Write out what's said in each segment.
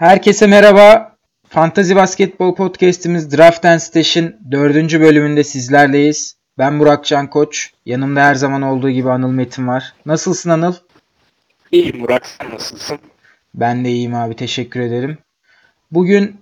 Herkese merhaba. Fantazi Basketbol Podcast'imiz Draft and Stash'in dördüncü bölümünde sizlerleyiz. Ben Burak Can Koç. Yanımda her zaman olduğu gibi Anıl Metin var. Nasılsın Anıl? İyiyim Burak sen nasılsın? Ben de iyiyim abi teşekkür ederim. Bugün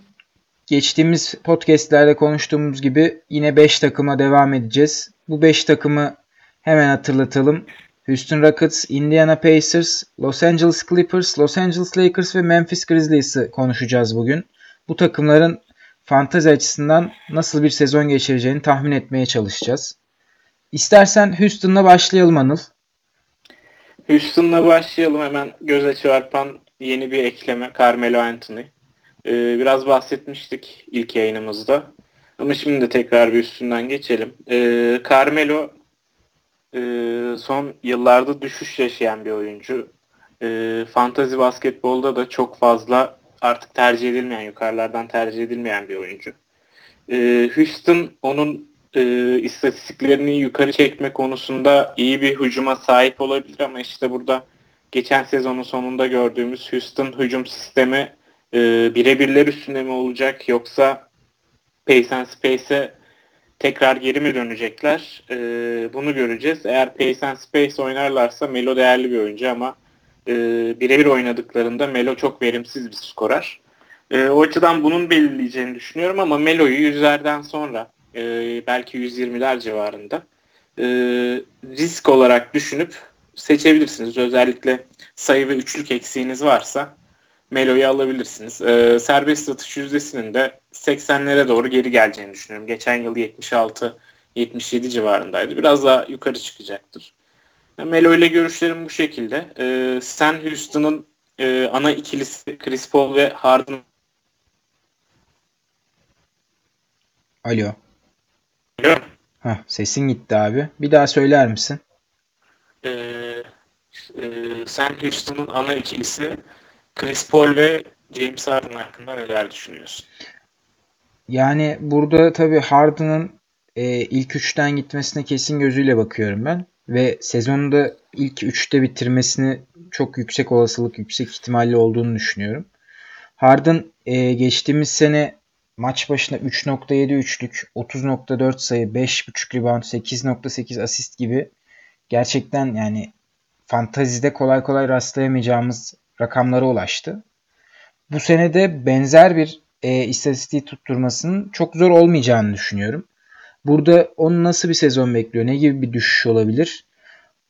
geçtiğimiz podcastlerde konuştuğumuz gibi yine 5 takıma devam edeceğiz. Bu 5 takımı hemen hatırlatalım. Houston Rockets, Indiana Pacers, Los Angeles Clippers, Los Angeles Lakers ve Memphis Grizzlies'i konuşacağız bugün. Bu takımların fantazi açısından nasıl bir sezon geçireceğini tahmin etmeye çalışacağız. İstersen Houston'la başlayalım Anıl. Houston'la başlayalım hemen göze çarpan yeni bir ekleme Carmelo Anthony. Ee, biraz bahsetmiştik ilk yayınımızda. Ama şimdi de tekrar bir üstünden geçelim. Ee, Carmelo e, son yıllarda düşüş yaşayan bir oyuncu. E, fantazi basketbolda da çok fazla artık tercih edilmeyen, yukarılardan tercih edilmeyen bir oyuncu. E, Houston onun e, istatistiklerini yukarı çekme konusunda iyi bir hücuma sahip olabilir ama işte burada geçen sezonun sonunda gördüğümüz Houston hücum sistemi e, birebirler üstünde mi olacak yoksa pace and space'e tekrar geri mi dönecekler? E, bunu göreceğiz. Eğer pace and space oynarlarsa Melo değerli bir oyuncu ama e, birebir oynadıklarında Melo çok verimsiz bir skorer. E, o açıdan bunun belirleyeceğini düşünüyorum ama Melo'yu yüzlerden sonra e, belki 120'ler civarında e, risk olarak düşünüp seçebilirsiniz. Özellikle sayı ve üçlük eksiğiniz varsa Melo'yu alabilirsiniz. E, serbest atış yüzdesinin de 80'lere doğru geri geleceğini düşünüyorum. Geçen yıl 76-77 civarındaydı. Biraz daha yukarı çıkacaktır. Melo ile görüşlerim bu şekilde. E, sen Houston'ın e, ana ikilisi Chris Paul ve Harden Alo. Alo. Heh, sesin gitti abi. Bir daha söyler misin? Ee, e, sen Houston'ın ana ikilisi Chris Paul ve James Harden hakkında neler düşünüyorsun? Yani burada tabii Harden'ın e, ilk üçten gitmesine kesin gözüyle bakıyorum ben. Ve sezonda ilk üçte bitirmesini çok yüksek olasılık, yüksek ihtimalli olduğunu düşünüyorum. Harden e, geçtiğimiz sene maç başına 3.7 üçlük, 30.4 sayı, 5.5 rebound, 8.8 asist gibi gerçekten yani fantazide kolay kolay rastlayamayacağımız rakamlara ulaştı. Bu sene de benzer bir e, istatistiği tutturmasının çok zor olmayacağını düşünüyorum. Burada onu nasıl bir sezon bekliyor? Ne gibi bir düşüş olabilir?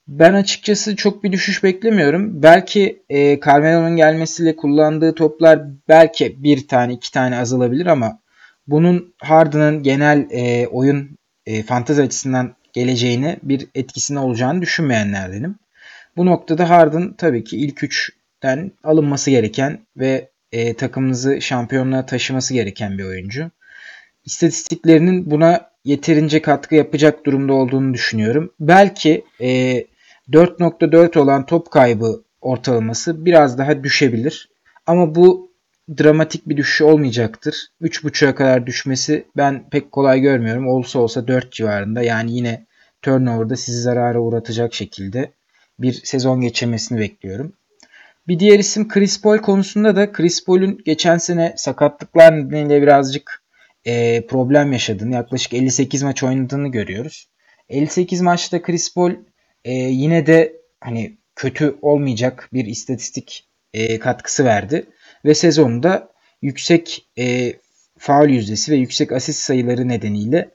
Ben açıkçası çok bir düşüş beklemiyorum. Belki e, Carmelo'nun gelmesiyle kullandığı toplar belki bir tane iki tane azalabilir ama bunun Harden'ın genel e, oyun e, fantezi açısından geleceğine bir etkisine olacağını düşünmeyenlerdenim. Bu noktada Harden tabii ki ilk üçten alınması gereken ve e, takımınızı şampiyonluğa taşıması gereken bir oyuncu. İstatistiklerinin buna yeterince katkı yapacak durumda olduğunu düşünüyorum. Belki e, 4.4 olan top kaybı ortalaması biraz daha düşebilir. Ama bu dramatik bir düşüş olmayacaktır. 3.5'a kadar düşmesi ben pek kolay görmüyorum. Olsa olsa 4 civarında yani yine turnover'da sizi zarara uğratacak şekilde bir sezon geçirmesini bekliyorum. Bir diğer isim Chris Paul konusunda da Chris Paul'un geçen sene sakatlıklar nedeniyle birazcık e, problem yaşadığını, yaklaşık 58 maç oynadığını görüyoruz. 58 maçta Chris Paul e, yine de hani kötü olmayacak bir istatistik e, katkısı verdi ve sezonda yüksek e, faul yüzdesi ve yüksek asist sayıları nedeniyle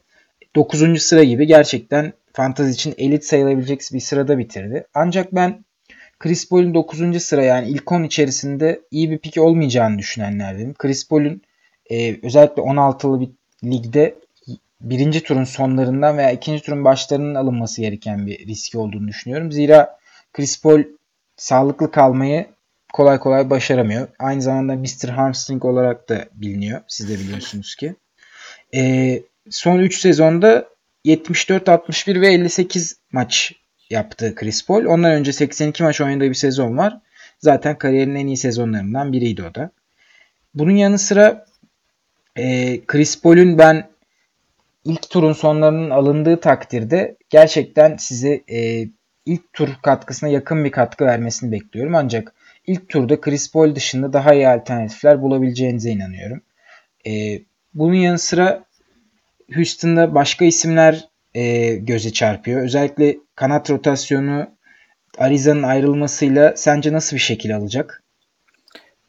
9. sıra gibi gerçekten fantazi için elit sayılabilecek bir sırada bitirdi. Ancak ben Chris Paul'un 9. sıra yani ilk 10 içerisinde iyi bir pik olmayacağını düşünenlerdenim. Chris Paul'un e, özellikle 16'lı bir ligde birinci turun sonlarından veya ikinci turun başlarının alınması gereken bir riski olduğunu düşünüyorum. Zira Chris Paul sağlıklı kalmayı kolay kolay başaramıyor. Aynı zamanda Mr. Hamstring olarak da biliniyor. Siz de biliyorsunuz ki. E, son 3 sezonda 74, 61 ve 58 maç yaptı Chris Paul. Ondan önce 82 maç oynadığı bir sezon var. Zaten kariyerinin en iyi sezonlarından biriydi o da. Bunun yanı sıra e, Chris Paul'ün ben ilk turun sonlarının alındığı takdirde gerçekten size e, ilk tur katkısına yakın bir katkı vermesini bekliyorum. Ancak ilk turda Chris Paul dışında daha iyi alternatifler bulabileceğinize inanıyorum. E, bunun yanı sıra Houston'da başka isimler e, göze çarpıyor. Özellikle kanat rotasyonu Ariza'nın ayrılmasıyla sence nasıl bir şekil alacak?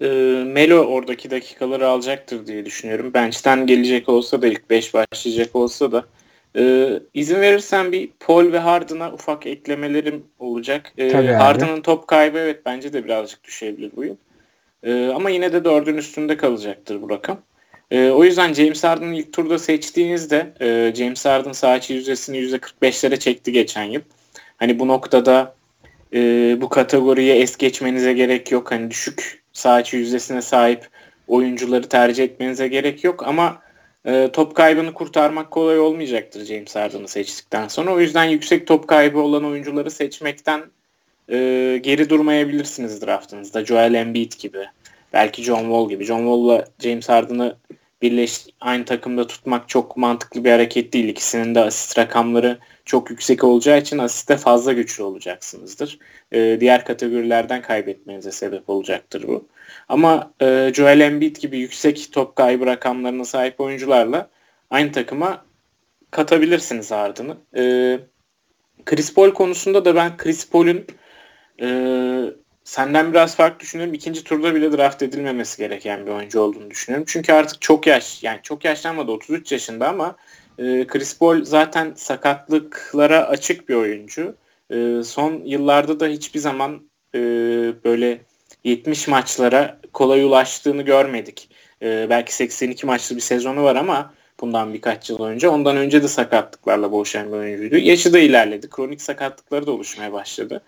E, Melo oradaki dakikaları alacaktır diye düşünüyorum. Bench'ten gelecek olsa da ilk 5 başlayacak olsa da e, izin verirsen bir Paul ve Harden'a ufak eklemelerim olacak. E, Harden'ın top kaybı evet bence de birazcık düşebilir bu yıl. E, ama yine de dördün üstünde kalacaktır bu rakam. E, o yüzden James Harden'ı ilk turda seçtiğinizde e, James Harden sağ yüzdesini %45'lere çekti geçen yıl. Hani bu noktada e, bu kategoriye es geçmenize gerek yok. Hani düşük sağ yüzdesine sahip oyuncuları tercih etmenize gerek yok ama e, top kaybını kurtarmak kolay olmayacaktır James Harden'ı seçtikten sonra. O yüzden yüksek top kaybı olan oyuncuları seçmekten e, geri durmayabilirsiniz draftınızda. Joel Embiid gibi. Belki John Wall gibi. John Wall'la James Harden'ı birleş aynı takımda tutmak çok mantıklı bir hareket değil. İkisinin de asist rakamları çok yüksek olacağı için asiste fazla güçlü olacaksınızdır. Ee, diğer kategorilerden kaybetmenize sebep olacaktır bu. Ama e, Joel Embiid gibi yüksek top kaybı rakamlarına sahip oyuncularla aynı takıma katabilirsiniz ardını. Ee, Chris Paul konusunda da ben Chris Paul'ün e, senden biraz farklı düşünüyorum. İkinci turda bile draft edilmemesi gereken bir oyuncu olduğunu düşünüyorum. Çünkü artık çok yaş, yani çok yaşlanmadı 33 yaşında ama e, Chris Paul zaten sakatlıklara açık bir oyuncu. E, son yıllarda da hiçbir zaman e, böyle 70 maçlara kolay ulaştığını görmedik. E, belki 82 maçlı bir sezonu var ama bundan birkaç yıl önce. Ondan önce de sakatlıklarla boğuşan bir oyuncuydu. Yaşı da ilerledi. Kronik sakatlıkları da oluşmaya başladı.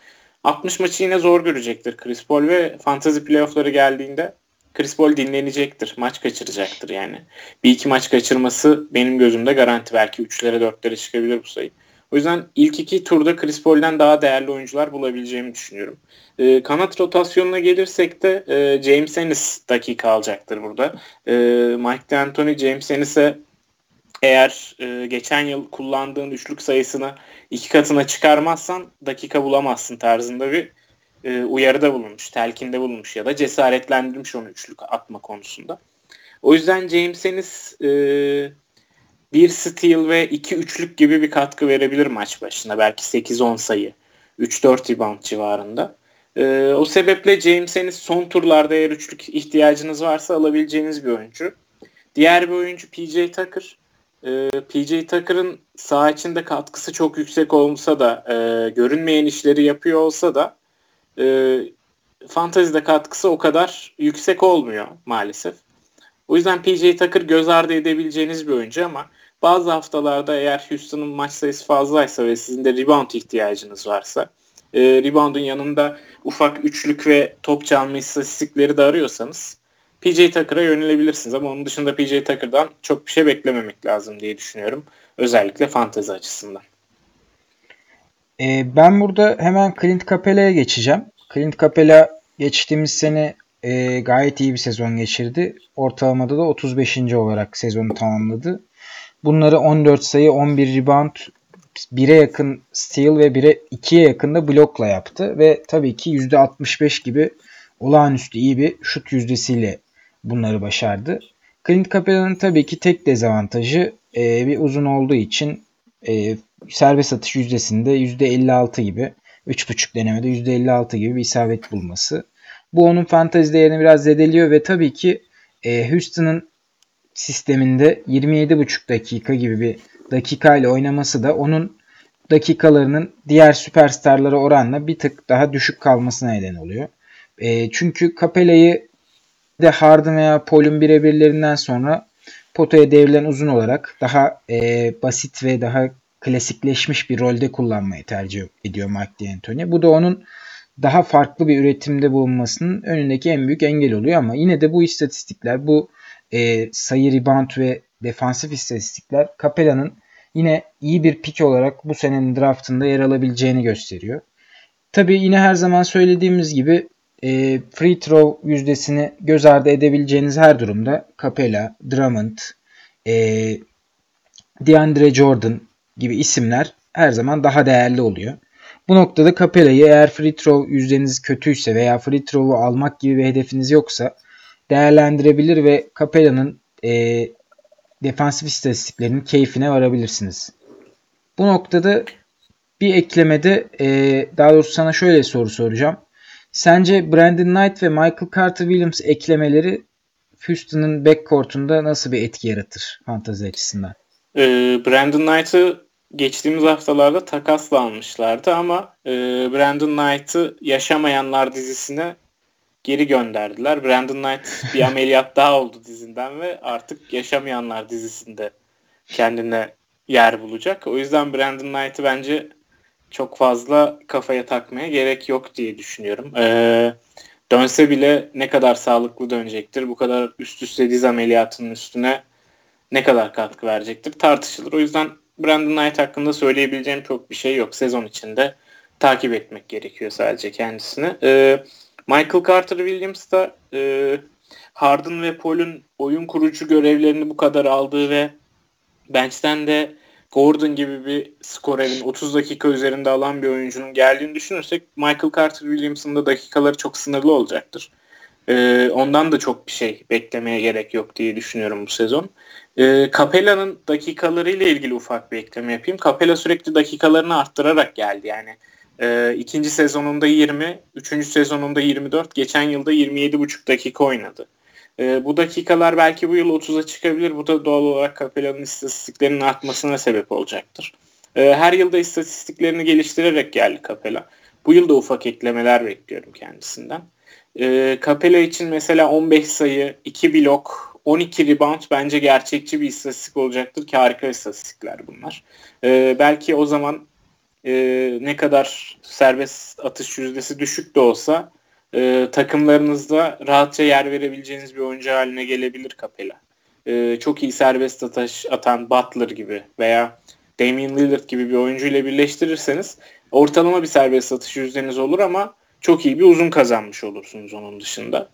60 maçı yine zor görecektir Chris Paul ve fantasy playoffları geldiğinde Chris Paul dinlenecektir. Maç kaçıracaktır yani. Bir iki maç kaçırması benim gözümde garanti. Belki 3'lere 4'lere çıkabilir bu sayı. O yüzden ilk iki turda Chris Paul'den daha değerli oyuncular bulabileceğimi düşünüyorum. E, kanat rotasyonuna gelirsek de e, James Ennis dakika alacaktır burada. E, Mike D'Antoni James Ennis'e eğer e, geçen yıl kullandığın üçlük sayısını iki katına çıkarmazsan dakika bulamazsın tarzında bir e, uyarıda bulunmuş, telkinde bulunmuş ya da cesaretlendirmiş onu üçlük atma konusunda. O yüzden James e, bir steal ve iki üçlük gibi bir katkı verebilir maç başına. Belki 8-10 sayı, 3-4 rebound civarında. E, o sebeple James son turlarda eğer üçlük ihtiyacınız varsa alabileceğiniz bir oyuncu. Diğer bir oyuncu PJ Tucker. E, PJ Tucker'ın saha içinde katkısı çok yüksek olsa da e, görünmeyen işleri yapıyor olsa da e, fantazide katkısı o kadar yüksek olmuyor maalesef. O yüzden PJ Tucker göz ardı edebileceğiniz bir oyuncu ama bazı haftalarda eğer Houston'ın maç sayısı fazlaysa ve sizin de rebound ihtiyacınız varsa e, rebound'un yanında ufak üçlük ve top çalma istatistikleri de arıyorsanız PJ Tucker'a yönelebilirsiniz ama onun dışında PJ Tucker'dan çok bir şey beklememek lazım diye düşünüyorum. Özellikle fantezi açısından. E, ben burada hemen Clint Capela'ya geçeceğim. Clint Capela geçtiğimiz sene e, gayet iyi bir sezon geçirdi. Ortalamada da 35. olarak sezonu tamamladı. Bunları 14 sayı, 11 rebound, 1'e yakın steal ve 1'e 2'ye yakın da blokla yaptı. Ve tabii ki %65 gibi olağanüstü iyi bir şut yüzdesiyle bunları başardı. Clint Capela'nın tabii ki tek dezavantajı e, bir uzun olduğu için e, serbest atış yüzdesinde %56 gibi 3.5 denemede %56 gibi bir isabet bulması. Bu onun fantazi değerini biraz zedeliyor ve tabii ki e, Houston'ın sisteminde 27.5 dakika gibi bir dakika ile oynaması da onun dakikalarının diğer süperstarlara oranla bir tık daha düşük kalmasına neden oluyor. E, çünkü Capella'yı de Harden veya Paul'un birebirlerinden sonra potaya devrilen uzun olarak daha e, basit ve daha klasikleşmiş bir rolde kullanmayı tercih ediyor Mike D'Antoni. Bu da onun daha farklı bir üretimde bulunmasının önündeki en büyük engel oluyor ama yine de bu istatistikler, bu e, sayı rebound ve defansif istatistikler Capella'nın yine iyi bir pick olarak bu senenin draftında yer alabileceğini gösteriyor. Tabii yine her zaman söylediğimiz gibi e, free throw yüzdesini göz ardı edebileceğiniz her durumda Capella, Drummond, e, DeAndre Jordan gibi isimler her zaman daha değerli oluyor. Bu noktada Capella'yı eğer free throw yüzdeniz kötüyse veya free throw'u almak gibi bir hedefiniz yoksa değerlendirebilir ve Capella'nın e, defansif istatistiklerinin keyfine varabilirsiniz. Bu noktada bir eklemede e, daha doğrusu sana şöyle soru soracağım. Sence Brandon Knight ve Michael Carter Williams eklemeleri Houston'ın backcourt'unda nasıl bir etki yaratır fantazi açısından? Ee, Brandon Knight'ı geçtiğimiz haftalarda takasla almışlardı ama e, Brandon Knight'ı Yaşamayanlar dizisine geri gönderdiler. Brandon Knight bir ameliyat daha oldu dizinden ve artık Yaşamayanlar dizisinde kendine yer bulacak. O yüzden Brandon Knight'ı bence çok fazla kafaya takmaya gerek yok diye düşünüyorum. Ee, dönse bile ne kadar sağlıklı dönecektir, bu kadar üst üste diz ameliyatının üstüne ne kadar katkı verecektir tartışılır. O yüzden Brandon Knight hakkında söyleyebileceğim çok bir şey yok. Sezon içinde takip etmek gerekiyor sadece kendisini. Ee, Michael Carter Williams da e, Harden ve Paul'un oyun kurucu görevlerini bu kadar aldığı ve bench'ten de Gordon gibi bir skorerin 30 dakika üzerinde alan bir oyuncunun geldiğini düşünürsek Michael Carter Williams'ın da dakikaları çok sınırlı olacaktır. Ee, ondan da çok bir şey beklemeye gerek yok diye düşünüyorum bu sezon. Ee, Capella'nın dakikalarıyla ilgili ufak bir ekleme yapayım. Capella sürekli dakikalarını arttırarak geldi yani. E, ikinci sezonunda 20, üçüncü sezonunda 24, geçen yılda 27,5 dakika oynadı. E, bu dakikalar belki bu yıl 30'a çıkabilir. Bu da doğal olarak Capella'nın istatistiklerinin artmasına sebep olacaktır. E, her yılda istatistiklerini geliştirerek geldi Capella. Bu yıl da ufak eklemeler bekliyorum kendisinden. E, Capella için mesela 15 sayı, 2 blok, 12 rebound bence gerçekçi bir istatistik olacaktır ki harika istatistikler bunlar. E, belki o zaman e, ne kadar serbest atış yüzdesi düşük de olsa e, takımlarınızda rahatça yer verebileceğiniz bir oyuncu haline gelebilir Capella. E, çok iyi serbest atış atan Butler gibi veya Damian Lillard gibi bir oyuncu ile birleştirirseniz ortalama bir serbest atış yüzdeniz olur ama çok iyi bir uzun kazanmış olursunuz onun dışında.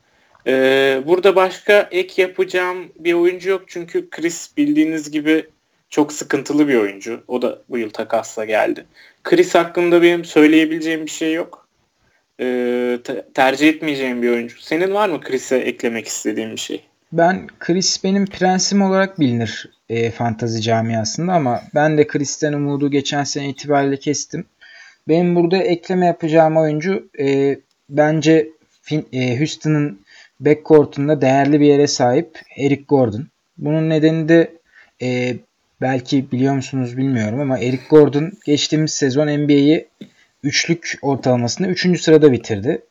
Ee, burada başka ek yapacağım bir oyuncu yok çünkü Chris bildiğiniz gibi çok sıkıntılı bir oyuncu. O da bu yıl takasla geldi. Chris hakkında benim söyleyebileceğim bir şey yok. Ee, tercih etmeyeceğim bir oyuncu. Senin var mı Chris'e eklemek istediğin bir şey? Ben Chris benim prensim olarak bilinir e, fantazi camiasında ama ben de Chris'ten umudu geçen sene itibariyle kestim. Benim burada ekleme yapacağım oyuncu e, bence fin, e, Houston'ın backcourt'unda değerli bir yere sahip Eric Gordon. Bunun nedeni de e, belki biliyor musunuz bilmiyorum ama Eric Gordon geçtiğimiz sezon NBA'yi üçlük ortalamasını 3. sırada bitirdi.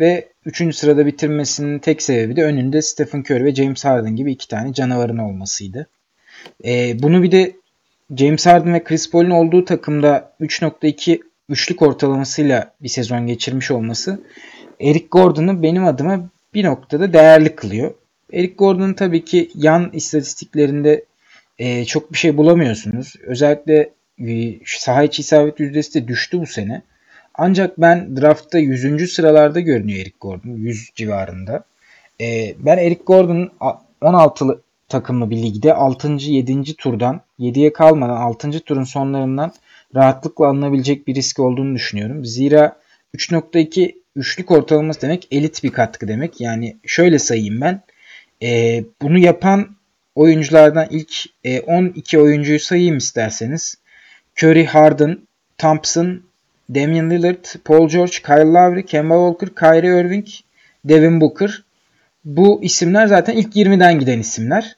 Ve 3. sırada bitirmesinin tek sebebi de önünde Stephen Curry ve James Harden gibi iki tane canavarın olmasıydı. E, bunu bir de James Harden ve Chris Paul'un olduğu takımda 3.2 üçlük ortalamasıyla bir sezon geçirmiş olması Eric Gordon'u benim adıma bir noktada değerli kılıyor. Eric Gordon'un tabii ki yan istatistiklerinde e, çok bir şey bulamıyorsunuz. Özellikle e, saha içi isabet yüzdesi de düştü bu sene. Ancak ben draftta 100. sıralarda görünüyor Eric Gordon. 100 civarında. E, ben Eric Gordon'un 16 takımlı bir ligde 6. 7. turdan 7'ye kalmadan 6. turun sonlarından rahatlıkla alınabilecek bir risk olduğunu düşünüyorum. Zira 3.2 üçlük ortalaması demek elit bir katkı demek. Yani şöyle sayayım ben. E, bunu yapan oyunculardan ilk e, 12 oyuncuyu sayayım isterseniz. Curry, Harden, Thompson, Damian Lillard, Paul George, Kyle Lowry, Kemba Walker, Kyrie Irving, Devin Booker. Bu isimler zaten ilk 20'den giden isimler.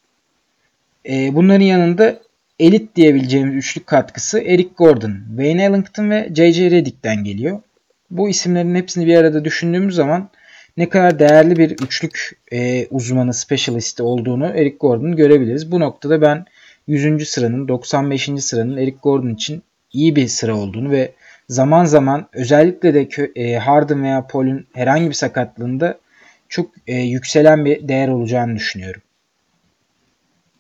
E, bunların yanında elit diyebileceğimiz üçlük katkısı Eric Gordon, Wayne Ellington ve J.J. Redick'ten geliyor. Bu isimlerin hepsini bir arada düşündüğümüz zaman ne kadar değerli bir üçlük e, uzmanı, specialist'i olduğunu Eric Gordon'un görebiliriz. Bu noktada ben 100. sıranın, 95. sıranın Eric Gordon için iyi bir sıra olduğunu ve zaman zaman özellikle de e, Harden veya Paul'un herhangi bir sakatlığında çok e, yükselen bir değer olacağını düşünüyorum.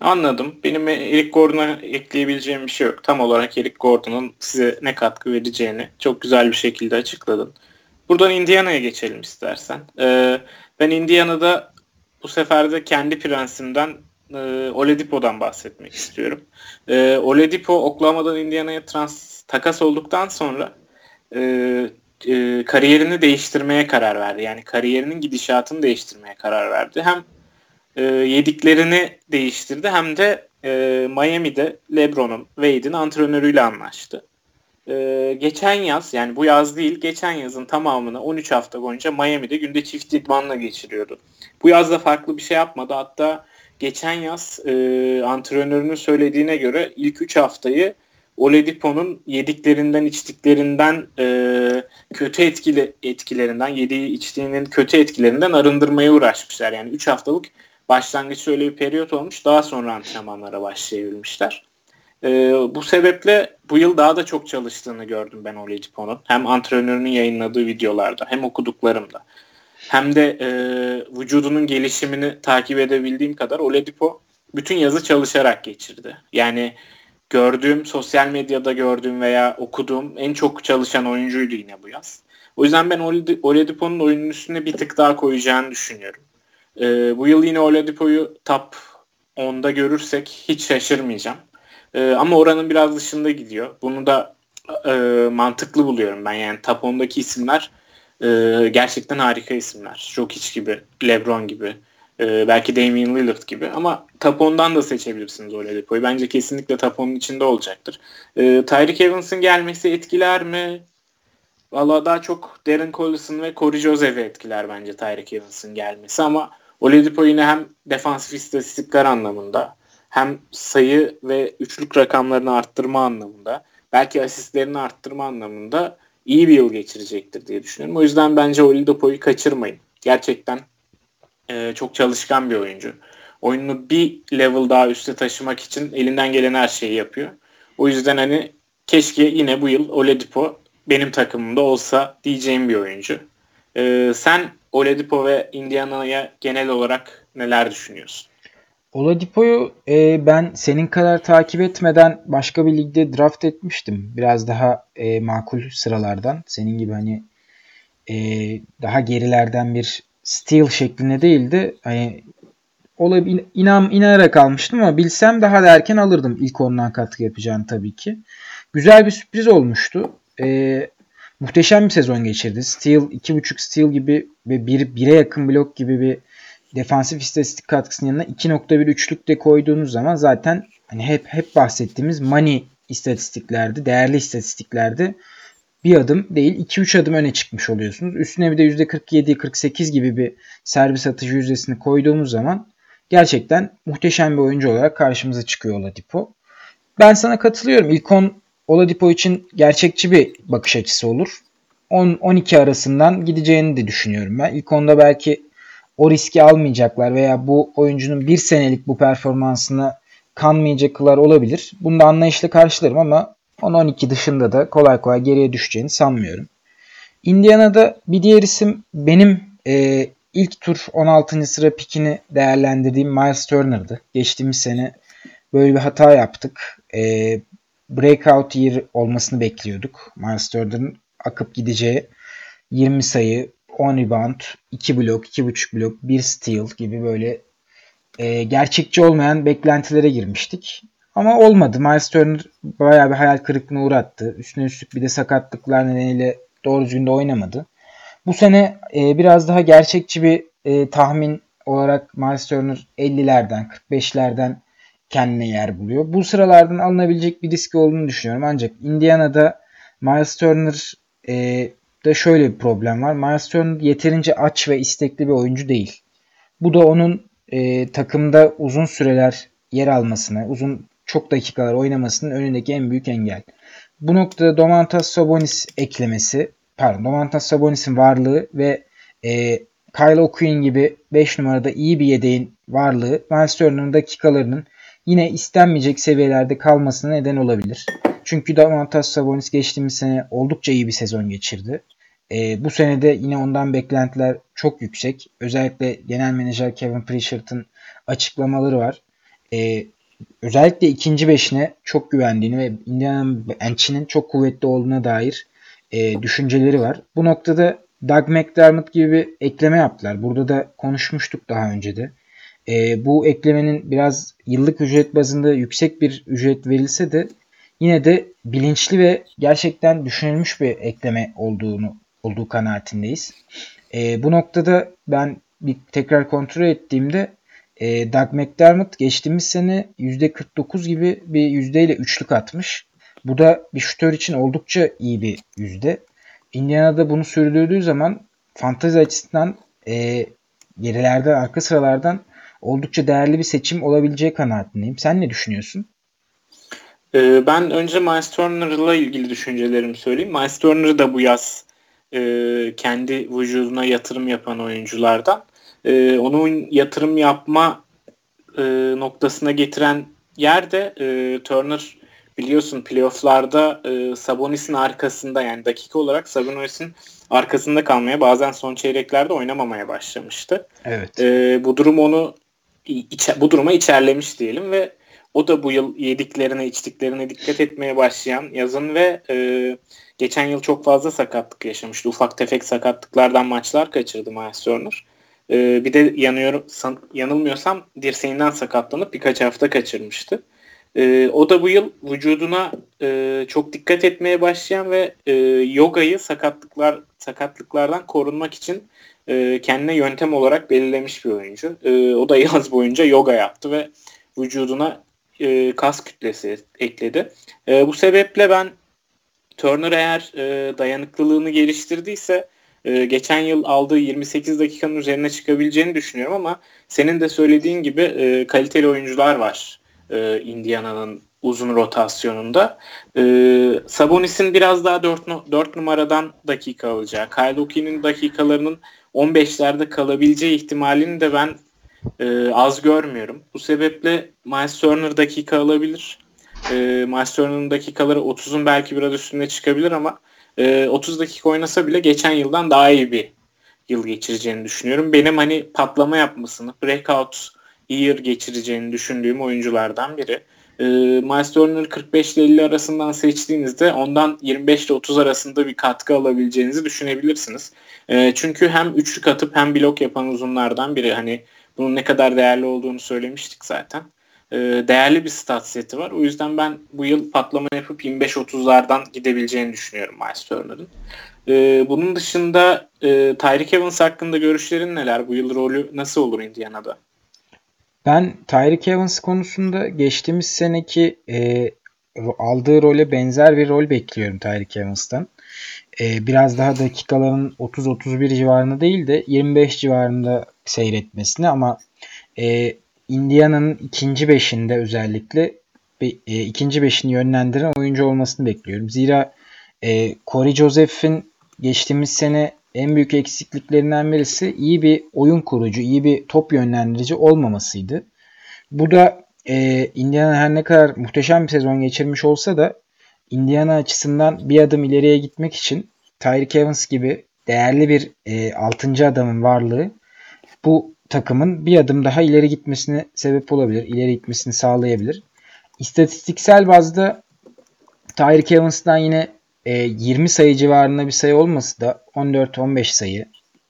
Anladım. Benim Eric Gordon'a ekleyebileceğim bir şey yok. Tam olarak Eric Gordon'un size ne katkı vereceğini çok güzel bir şekilde açıkladın. Buradan Indiana'ya geçelim istersen. Ee, ben Indiana'da bu sefer de kendi prensimden e, Oladipo'dan bahsetmek istiyorum. E, Oladipo Oklahoma'dan Indiana'ya trans takas olduktan sonra e, e, kariyerini değiştirmeye karar verdi. Yani kariyerinin gidişatını değiştirmeye karar verdi. Hem e, yediklerini değiştirdi hem de e, Miami'de LeBron'un, Wade'in antrenörüyle anlaştı. E, geçen yaz yani bu yaz değil geçen yazın tamamını 13 hafta boyunca Miami'de günde çift idmanla geçiriyordu. Bu yaz da farklı bir şey yapmadı. Hatta geçen yaz e, antrenörünün söylediğine göre ilk 3 haftayı Oladipo'nun yediklerinden içtiklerinden e, kötü etkili etkilerinden yediği içtiğinin kötü etkilerinden arındırmaya uğraşmışlar. Yani 3 haftalık başlangıç öyle bir periyot olmuş. Daha sonra antrenmanlara başlayabilmişler. E, bu sebeple bu yıl daha da çok çalıştığını gördüm ben Oladipo'nun. Hem antrenörünün yayınladığı videolarda hem okuduklarımda. Hem de e, vücudunun gelişimini takip edebildiğim kadar Oladipo bütün yazı çalışarak geçirdi. Yani gördüğüm, sosyal medyada gördüğüm veya okuduğum en çok çalışan oyuncuydu yine bu yaz. O yüzden ben Oladipo'nun oyunun üstüne bir tık daha koyacağını düşünüyorum. Ee, bu yıl yine Oladipo'yu top 10'da görürsek hiç şaşırmayacağım. Ee, ama oranın biraz dışında gidiyor. Bunu da e, mantıklı buluyorum ben. Yani top 10'daki isimler e, gerçekten harika isimler. Jokic gibi, LeBron gibi, e, belki Damian Lillard gibi. Ama top 10'dan da seçebilirsiniz Oladipo'yu. Bence kesinlikle top 10'un içinde olacaktır. E, Tyreek Evans'ın gelmesi etkiler mi? Valla daha çok Darren Collison ve Corey Joseph'i etkiler bence Tyreek Evans'ın gelmesi ama Oladipo yine hem defansif istatistikler anlamında hem sayı ve üçlük rakamlarını arttırma anlamında belki asistlerini arttırma anlamında iyi bir yıl geçirecektir diye düşünüyorum. O yüzden bence Oladipo'yu kaçırmayın. Gerçekten e, çok çalışkan bir oyuncu. Oyununu bir level daha üste taşımak için elinden gelen her şeyi yapıyor. O yüzden hani keşke yine bu yıl Oladipo benim takımımda olsa diyeceğim bir oyuncu. E, sen Oladipo ve Indiana'ya genel olarak neler düşünüyorsun? Oladipo'yu e, ben senin kadar takip etmeden başka bir ligde draft etmiştim. Biraz daha e, makul sıralardan. Senin gibi hani e, daha gerilerden bir steal şeklinde değildi. Hani olabilir inan inanarak almıştım ama bilsem daha da erken alırdım ilk ondan katkı yapacağını tabii ki. Güzel bir sürpriz olmuştu. Ee, muhteşem bir sezon geçirdi. Steal 2.5 steal gibi ve 1 1'e yakın blok gibi bir defansif istatistik katkısının yanına 2.1 üçlük de koyduğunuz zaman zaten hani hep hep bahsettiğimiz money istatistiklerdi, değerli istatistiklerdi. Bir adım değil 2-3 adım öne çıkmış oluyorsunuz. Üstüne bir de %47-48 gibi bir servis atışı yüzdesini koyduğumuz zaman gerçekten muhteşem bir oyuncu olarak karşımıza çıkıyor Oladipo. Ben sana katılıyorum. İlk 10 Oladipo için gerçekçi bir bakış açısı olur. 10-12 arasından gideceğini de düşünüyorum ben. İlk onda belki o riski almayacaklar veya bu oyuncunun bir senelik bu performansına kanmayacaklar olabilir. Bunu da anlayışla karşılarım ama 10-12 dışında da kolay kolay geriye düşeceğini sanmıyorum. Indiana'da bir diğer isim benim e, ilk tur 16. sıra pikini değerlendirdiğim Miles Turner'dı. Geçtiğimiz sene böyle bir hata yaptık. E, breakout year olmasını bekliyorduk. Miles Turner'ın akıp gideceği 20 sayı, 10 rebound, 2 blok, 2.5 blok, 1 steal gibi böyle e, gerçekçi olmayan beklentilere girmiştik. Ama olmadı. Miles Turner bayağı bir hayal kırıklığına uğrattı. Üstüne üstlük bir de sakatlıklar nedeniyle doğru düzgün de oynamadı. Bu sene e, biraz daha gerçekçi bir e, tahmin olarak Miles Turner 50'lerden 45'lerden kendine yer buluyor. Bu sıralardan alınabilecek bir risk olduğunu düşünüyorum. Ancak Indiana'da Miles Turner e, da şöyle bir problem var. Miles Turner yeterince aç ve istekli bir oyuncu değil. Bu da onun e, takımda uzun süreler yer almasına, uzun çok dakikalar oynamasının önündeki en büyük engel. Bu noktada Domantas Sabonis eklemesi, pardon Domantas Sabonis'in varlığı ve e, Kyle O'Quinn gibi 5 numarada iyi bir yedeğin varlığı Miles Turner'ın dakikalarının yine istenmeyecek seviyelerde kalmasına neden olabilir. Çünkü Domantas Sabonis geçtiğimiz sene oldukça iyi bir sezon geçirdi. E, bu sene de yine ondan beklentiler çok yüksek. Özellikle genel menajer Kevin Pritchard'ın açıklamaları var. E, özellikle ikinci beşine çok güvendiğini ve Indiana Bench'inin çok kuvvetli olduğuna dair e, düşünceleri var. Bu noktada Doug McDermott gibi bir ekleme yaptılar. Burada da konuşmuştuk daha önce de. E, bu eklemenin biraz yıllık ücret bazında yüksek bir ücret verilse de yine de bilinçli ve gerçekten düşünülmüş bir ekleme olduğunu olduğu kanaatindeyiz. E, bu noktada ben bir tekrar kontrol ettiğimde e, Doug McDermott geçtiğimiz sene %49 gibi bir yüzdeyle üçlük atmış. Bu da bir şutör için oldukça iyi bir yüzde. Indiana'da bunu sürdürdüğü zaman fantezi açısından e, gerilerden, arka sıralardan oldukça değerli bir seçim olabileceği kanaatindeyim. Sen ne düşünüyorsun? Ee, ben önce Miles Turner'la ilgili düşüncelerimi söyleyeyim. Miles Turner da bu yaz e, kendi vücuduna yatırım yapan oyunculardan. E, onun yatırım yapma e, noktasına getiren yerde e, Turner biliyorsun playofflarda e, Sabonis'in arkasında yani dakika olarak Sabonis'in arkasında kalmaya bazen son çeyreklerde oynamamaya başlamıştı. Evet. E, bu durum onu içe, bu duruma içerlemiş diyelim ve o da bu yıl yediklerine içtiklerine dikkat etmeye başlayan yazın ve e, geçen yıl çok fazla sakatlık yaşamıştı. Ufak tefek sakatlıklardan maçlar kaçırdı Miles Turner. E, bir de yanıyorum, san, yanılmıyorsam dirseğinden sakatlanıp birkaç hafta kaçırmıştı. E, o da bu yıl vücuduna e, çok dikkat etmeye başlayan ve e, yogayı sakatlıklar sakatlıklardan korunmak için e, kendine yöntem olarak belirlemiş bir oyuncu. E, o da yaz boyunca yoga yaptı ve vücuduna e, kas kütlesi ekledi. E, bu sebeple ben Turner eğer e, dayanıklılığını geliştirdiyse e, geçen yıl aldığı 28 dakikanın üzerine çıkabileceğini düşünüyorum ama senin de söylediğin gibi e, kaliteli oyuncular var e, Indiana'nın uzun rotasyonunda. E, Sabonis'in biraz daha 4, 4 numaradan dakika alacağı, Kyle O'Keefe'nin dakikalarının 15'lerde kalabileceği ihtimalini de ben e, az görmüyorum. Bu sebeple Miles Turner dakika alabilir. E, Miles Turner'ın dakikaları 30'un belki biraz üstünde çıkabilir ama e, 30 dakika oynasa bile geçen yıldan daha iyi bir yıl geçireceğini düşünüyorum. Benim hani patlama yapmasını, breakout year geçireceğini düşündüğüm oyunculardan biri. E, Miles Turner 45 ile 50 arasından seçtiğinizde ondan 25 ile 30 arasında bir katkı alabileceğinizi düşünebilirsiniz. E, çünkü hem üçlük atıp hem blok yapan uzunlardan biri. Hani bunun ne kadar değerli olduğunu söylemiştik zaten. E, değerli bir stat seti var. O yüzden ben bu yıl patlama yapıp 25-30'lardan gidebileceğini düşünüyorum Miles Turner'ın. E, bunun dışında e, Tyreek Evans hakkında görüşlerin neler? Bu yıl rolü nasıl olur Indiana'da? Ben Tyreek Evans konusunda geçtiğimiz seneki e, aldığı role benzer bir rol bekliyorum Tyreek Evans'tan. E, biraz daha dakikaların 30-31 civarında değil de 25 civarında seyretmesini ama e, Indiana'nın ikinci beşinde özellikle e, ikinci beşini yönlendiren oyuncu olmasını bekliyorum. Zira e, Corey Joseph'in geçtiğimiz sene en büyük eksikliklerinden birisi iyi bir oyun kurucu, iyi bir top yönlendirici olmamasıydı. Bu da e, Indiana her ne kadar muhteşem bir sezon geçirmiş olsa da Indiana açısından bir adım ileriye gitmek için Tyreek Evans gibi değerli bir e, 6. adamın varlığı bu takımın bir adım daha ileri gitmesine sebep olabilir. İleri gitmesini sağlayabilir. İstatistiksel bazda Tyreek Evans'tan yine e, 20 sayı civarında bir sayı olması da 14-15 sayı,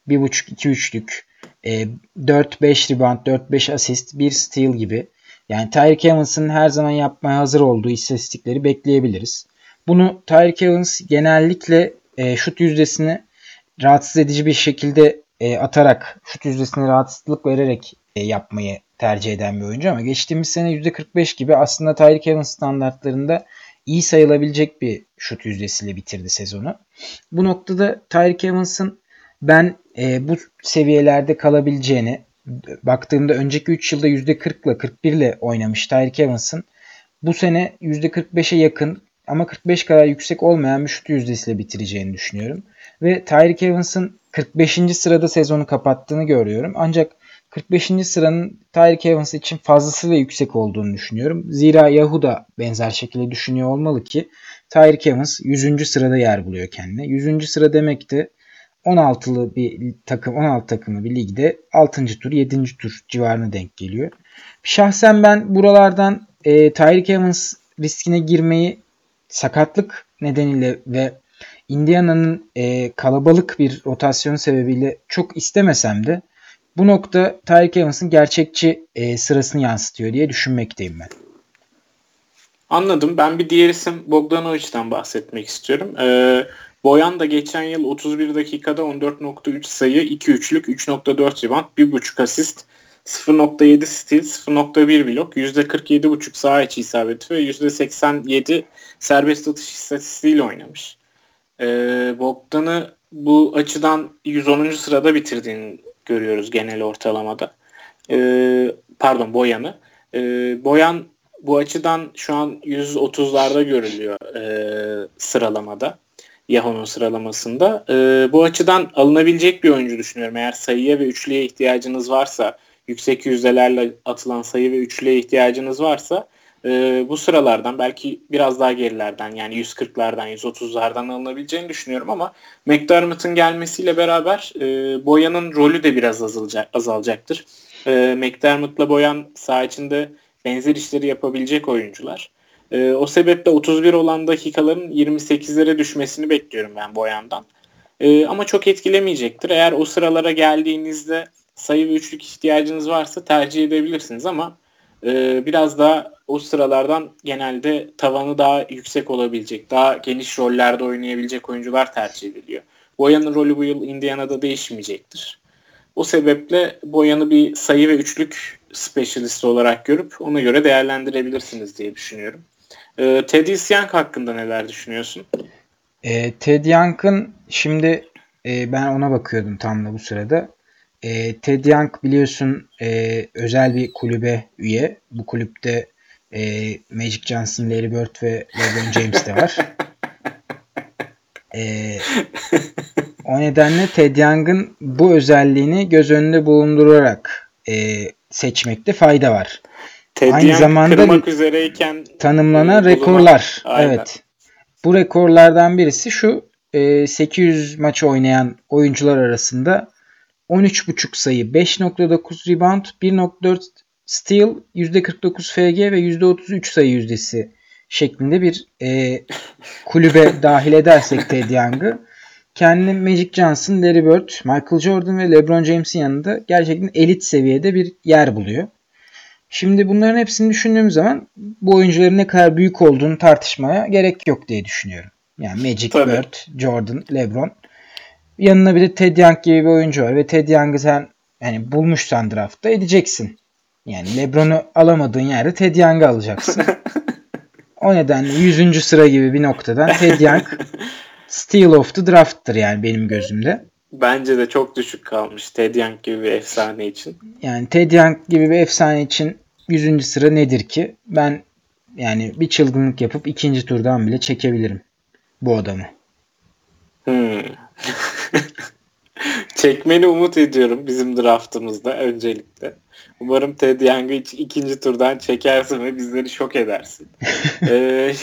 1.5-2 üçlük, e, 4-5 rebound, 4-5 asist, 1 steal gibi. Yani Tyreek Evans'ın her zaman yapmaya hazır olduğu istatistikleri bekleyebiliriz. Bunu Tyreek Evans genellikle e, şut yüzdesini rahatsız edici bir şekilde e, atarak, şut yüzdesine rahatsızlık vererek e, yapmayı tercih eden bir oyuncu ama geçtiğimiz sene %45 gibi aslında Tyreek Evans standartlarında iyi sayılabilecek bir şut yüzdesiyle bitirdi sezonu. Bu noktada Tyreek Evans'ın ben e, bu seviyelerde kalabileceğini baktığımda önceki 3 yılda %40 ile 41 ile oynamış Tyreek Evans'ın bu sene %45'e yakın ama 45 kadar yüksek olmayan bir şut yüzdesiyle bitireceğini düşünüyorum. Ve Tyreek Evans'ın 45. sırada sezonu kapattığını görüyorum. Ancak 45. sıranın Tyreek Evans için fazlasıyla yüksek olduğunu düşünüyorum. Zira Yahoo da benzer şekilde düşünüyor olmalı ki Tyreek Evans 100. sırada yer buluyor kendine. 100. sıra demek de 16'lı bir takım 16 takımlı bir ligde 6. tur 7. tur civarına denk geliyor. Şahsen ben buralardan e, Tyreek Evans riskine girmeyi sakatlık nedeniyle ve Indiana'nın e, kalabalık bir rotasyon sebebiyle çok istemesem de bu nokta Tyreek Evans'ın gerçekçi e, sırasını yansıtıyor diye düşünmekteyim ben. Anladım. Ben bir diğer isim Bogdanovic'den bahsetmek istiyorum. Ee, Boyan da geçen yıl 31 dakikada 14.3 sayı, 2 üçlük, 3.4 rebound, 1.5 asist, 0.7 steal, 0.1 blok, %47.5 saha içi isabeti ve %87 serbest atış istatistiğiyle oynamış. Ee, Bogdan'ı bu açıdan 110. sırada bitirdiğini görüyoruz genel ortalamada. Ee, pardon Boyan'ı. Ee, Boyan bu açıdan şu an 130'larda görülüyor e, sıralamada. Yahoo'nun sıralamasında. E, bu açıdan alınabilecek bir oyuncu düşünüyorum. Eğer sayıya ve üçlüye ihtiyacınız varsa, yüksek yüzdelerle atılan sayı ve üçlüye ihtiyacınız varsa e, bu sıralardan belki biraz daha gerilerden yani 140'lardan 130'lardan alınabileceğini düşünüyorum ama McDermott'ın gelmesiyle beraber e, Boyan'ın rolü de biraz azalacak, azalacaktır. E, McDermott'la Boyan saha içinde benzer işleri yapabilecek oyuncular. E, o sebeple 31 olan dakikaların 28'lere düşmesini bekliyorum ben Boyan'dan. E, ama çok etkilemeyecektir. Eğer o sıralara geldiğinizde sayı ve üçlük ihtiyacınız varsa tercih edebilirsiniz ama e, biraz daha o sıralardan genelde tavanı daha yüksek olabilecek, daha geniş rollerde oynayabilecek oyuncular tercih ediliyor. Boyan'ın rolü bu yıl Indiana'da değişmeyecektir. O sebeple Boyan'ı bir sayı ve üçlük specialist olarak görüp ona göre değerlendirebilirsiniz diye düşünüyorum. E, Teddy Young hakkında neler düşünüyorsun? E, Ted Young'ın şimdi e, ben ona bakıyordum tam da bu sırada. E, Ted Young biliyorsun e, özel bir kulübe üye. Bu kulüpte e, Magic Johnson, Larry Bird ve LeBron James de var. e, o nedenle Ted Young'ın bu özelliğini göz önünde bulundurarak e, seçmekte fayda var. Ted Aynı Young zamanda kırmak üzereyken tanımlanan rekorlar. Aynen. Evet. Bu rekorlardan birisi şu 800 e, maç oynayan oyuncular arasında 13.5 sayı, 5.9 rebound, 1.4 steal, %49 FG ve %33 sayı yüzdesi şeklinde bir e, kulübe dahil edersek Ted Young'ı kendini Magic Johnson, Larry Bird, Michael Jordan ve LeBron James'in yanında gerçekten elit seviyede bir yer buluyor. Şimdi bunların hepsini düşündüğüm zaman bu oyuncuların ne kadar büyük olduğunu tartışmaya gerek yok diye düşünüyorum. Yani Magic, Tabii. Bird, Jordan, LeBron. Yanına bir de Ted Young gibi bir oyuncu var ve Ted Young'ı sen yani bulmuşsan draftta edeceksin. Yani LeBron'u alamadığın yerde Ted Young'ı alacaksın. o nedenle 100. sıra gibi bir noktadan Ted Young Steal of the Draft'tır yani benim gözümde. Bence de çok düşük kalmış Ted Young gibi bir efsane için. Yani Ted Young gibi bir efsane için 100. sıra nedir ki? Ben yani bir çılgınlık yapıp ikinci turdan bile çekebilirim bu adamı. Hmm. Çekmeni umut ediyorum bizim draftımızda öncelikle. Umarım Ted Young'ı ikinci turdan çekersin ve bizleri şok edersin. Ee,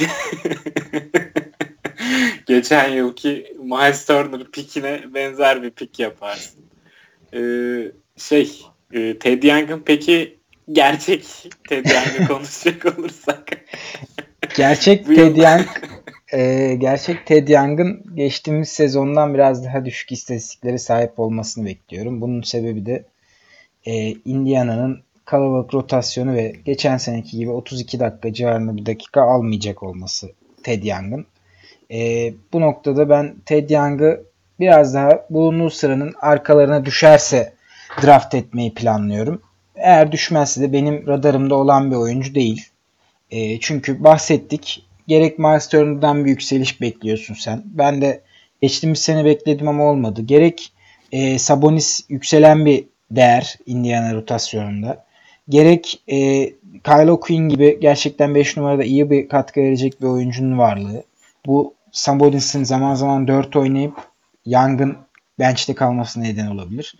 geçen yılki Miles Turner pikine benzer bir pik yaparsın. Ee, şey e, Ted Young'ın peki gerçek Ted Young'ı konuşacak olursak. gerçek Ted Young e, gerçek Ted Young'ın geçtiğimiz sezondan biraz daha düşük istatistiklere sahip olmasını bekliyorum. Bunun sebebi de e, Indiana'nın kalabalık rotasyonu ve geçen seneki gibi 32 dakika civarında bir dakika almayacak olması Ted Young'ın. E, bu noktada ben Ted Young'ı biraz daha bulunduğu sıranın arkalarına düşerse draft etmeyi planlıyorum. Eğer düşmezse de benim radarımda olan bir oyuncu değil. E, çünkü bahsettik. Gerek Miles Turner'dan bir yükseliş bekliyorsun sen. Ben de geçtiğimiz sene bekledim ama olmadı. Gerek e, Sabonis yükselen bir değer Indiana rotasyonunda. Gerek e, Kylo Quinn gibi gerçekten 5 numarada iyi bir katkı verecek bir oyuncunun varlığı. Bu Sabonis'in zaman zaman 4 oynayıp Young'ın bench'te kalmasına neden olabilir.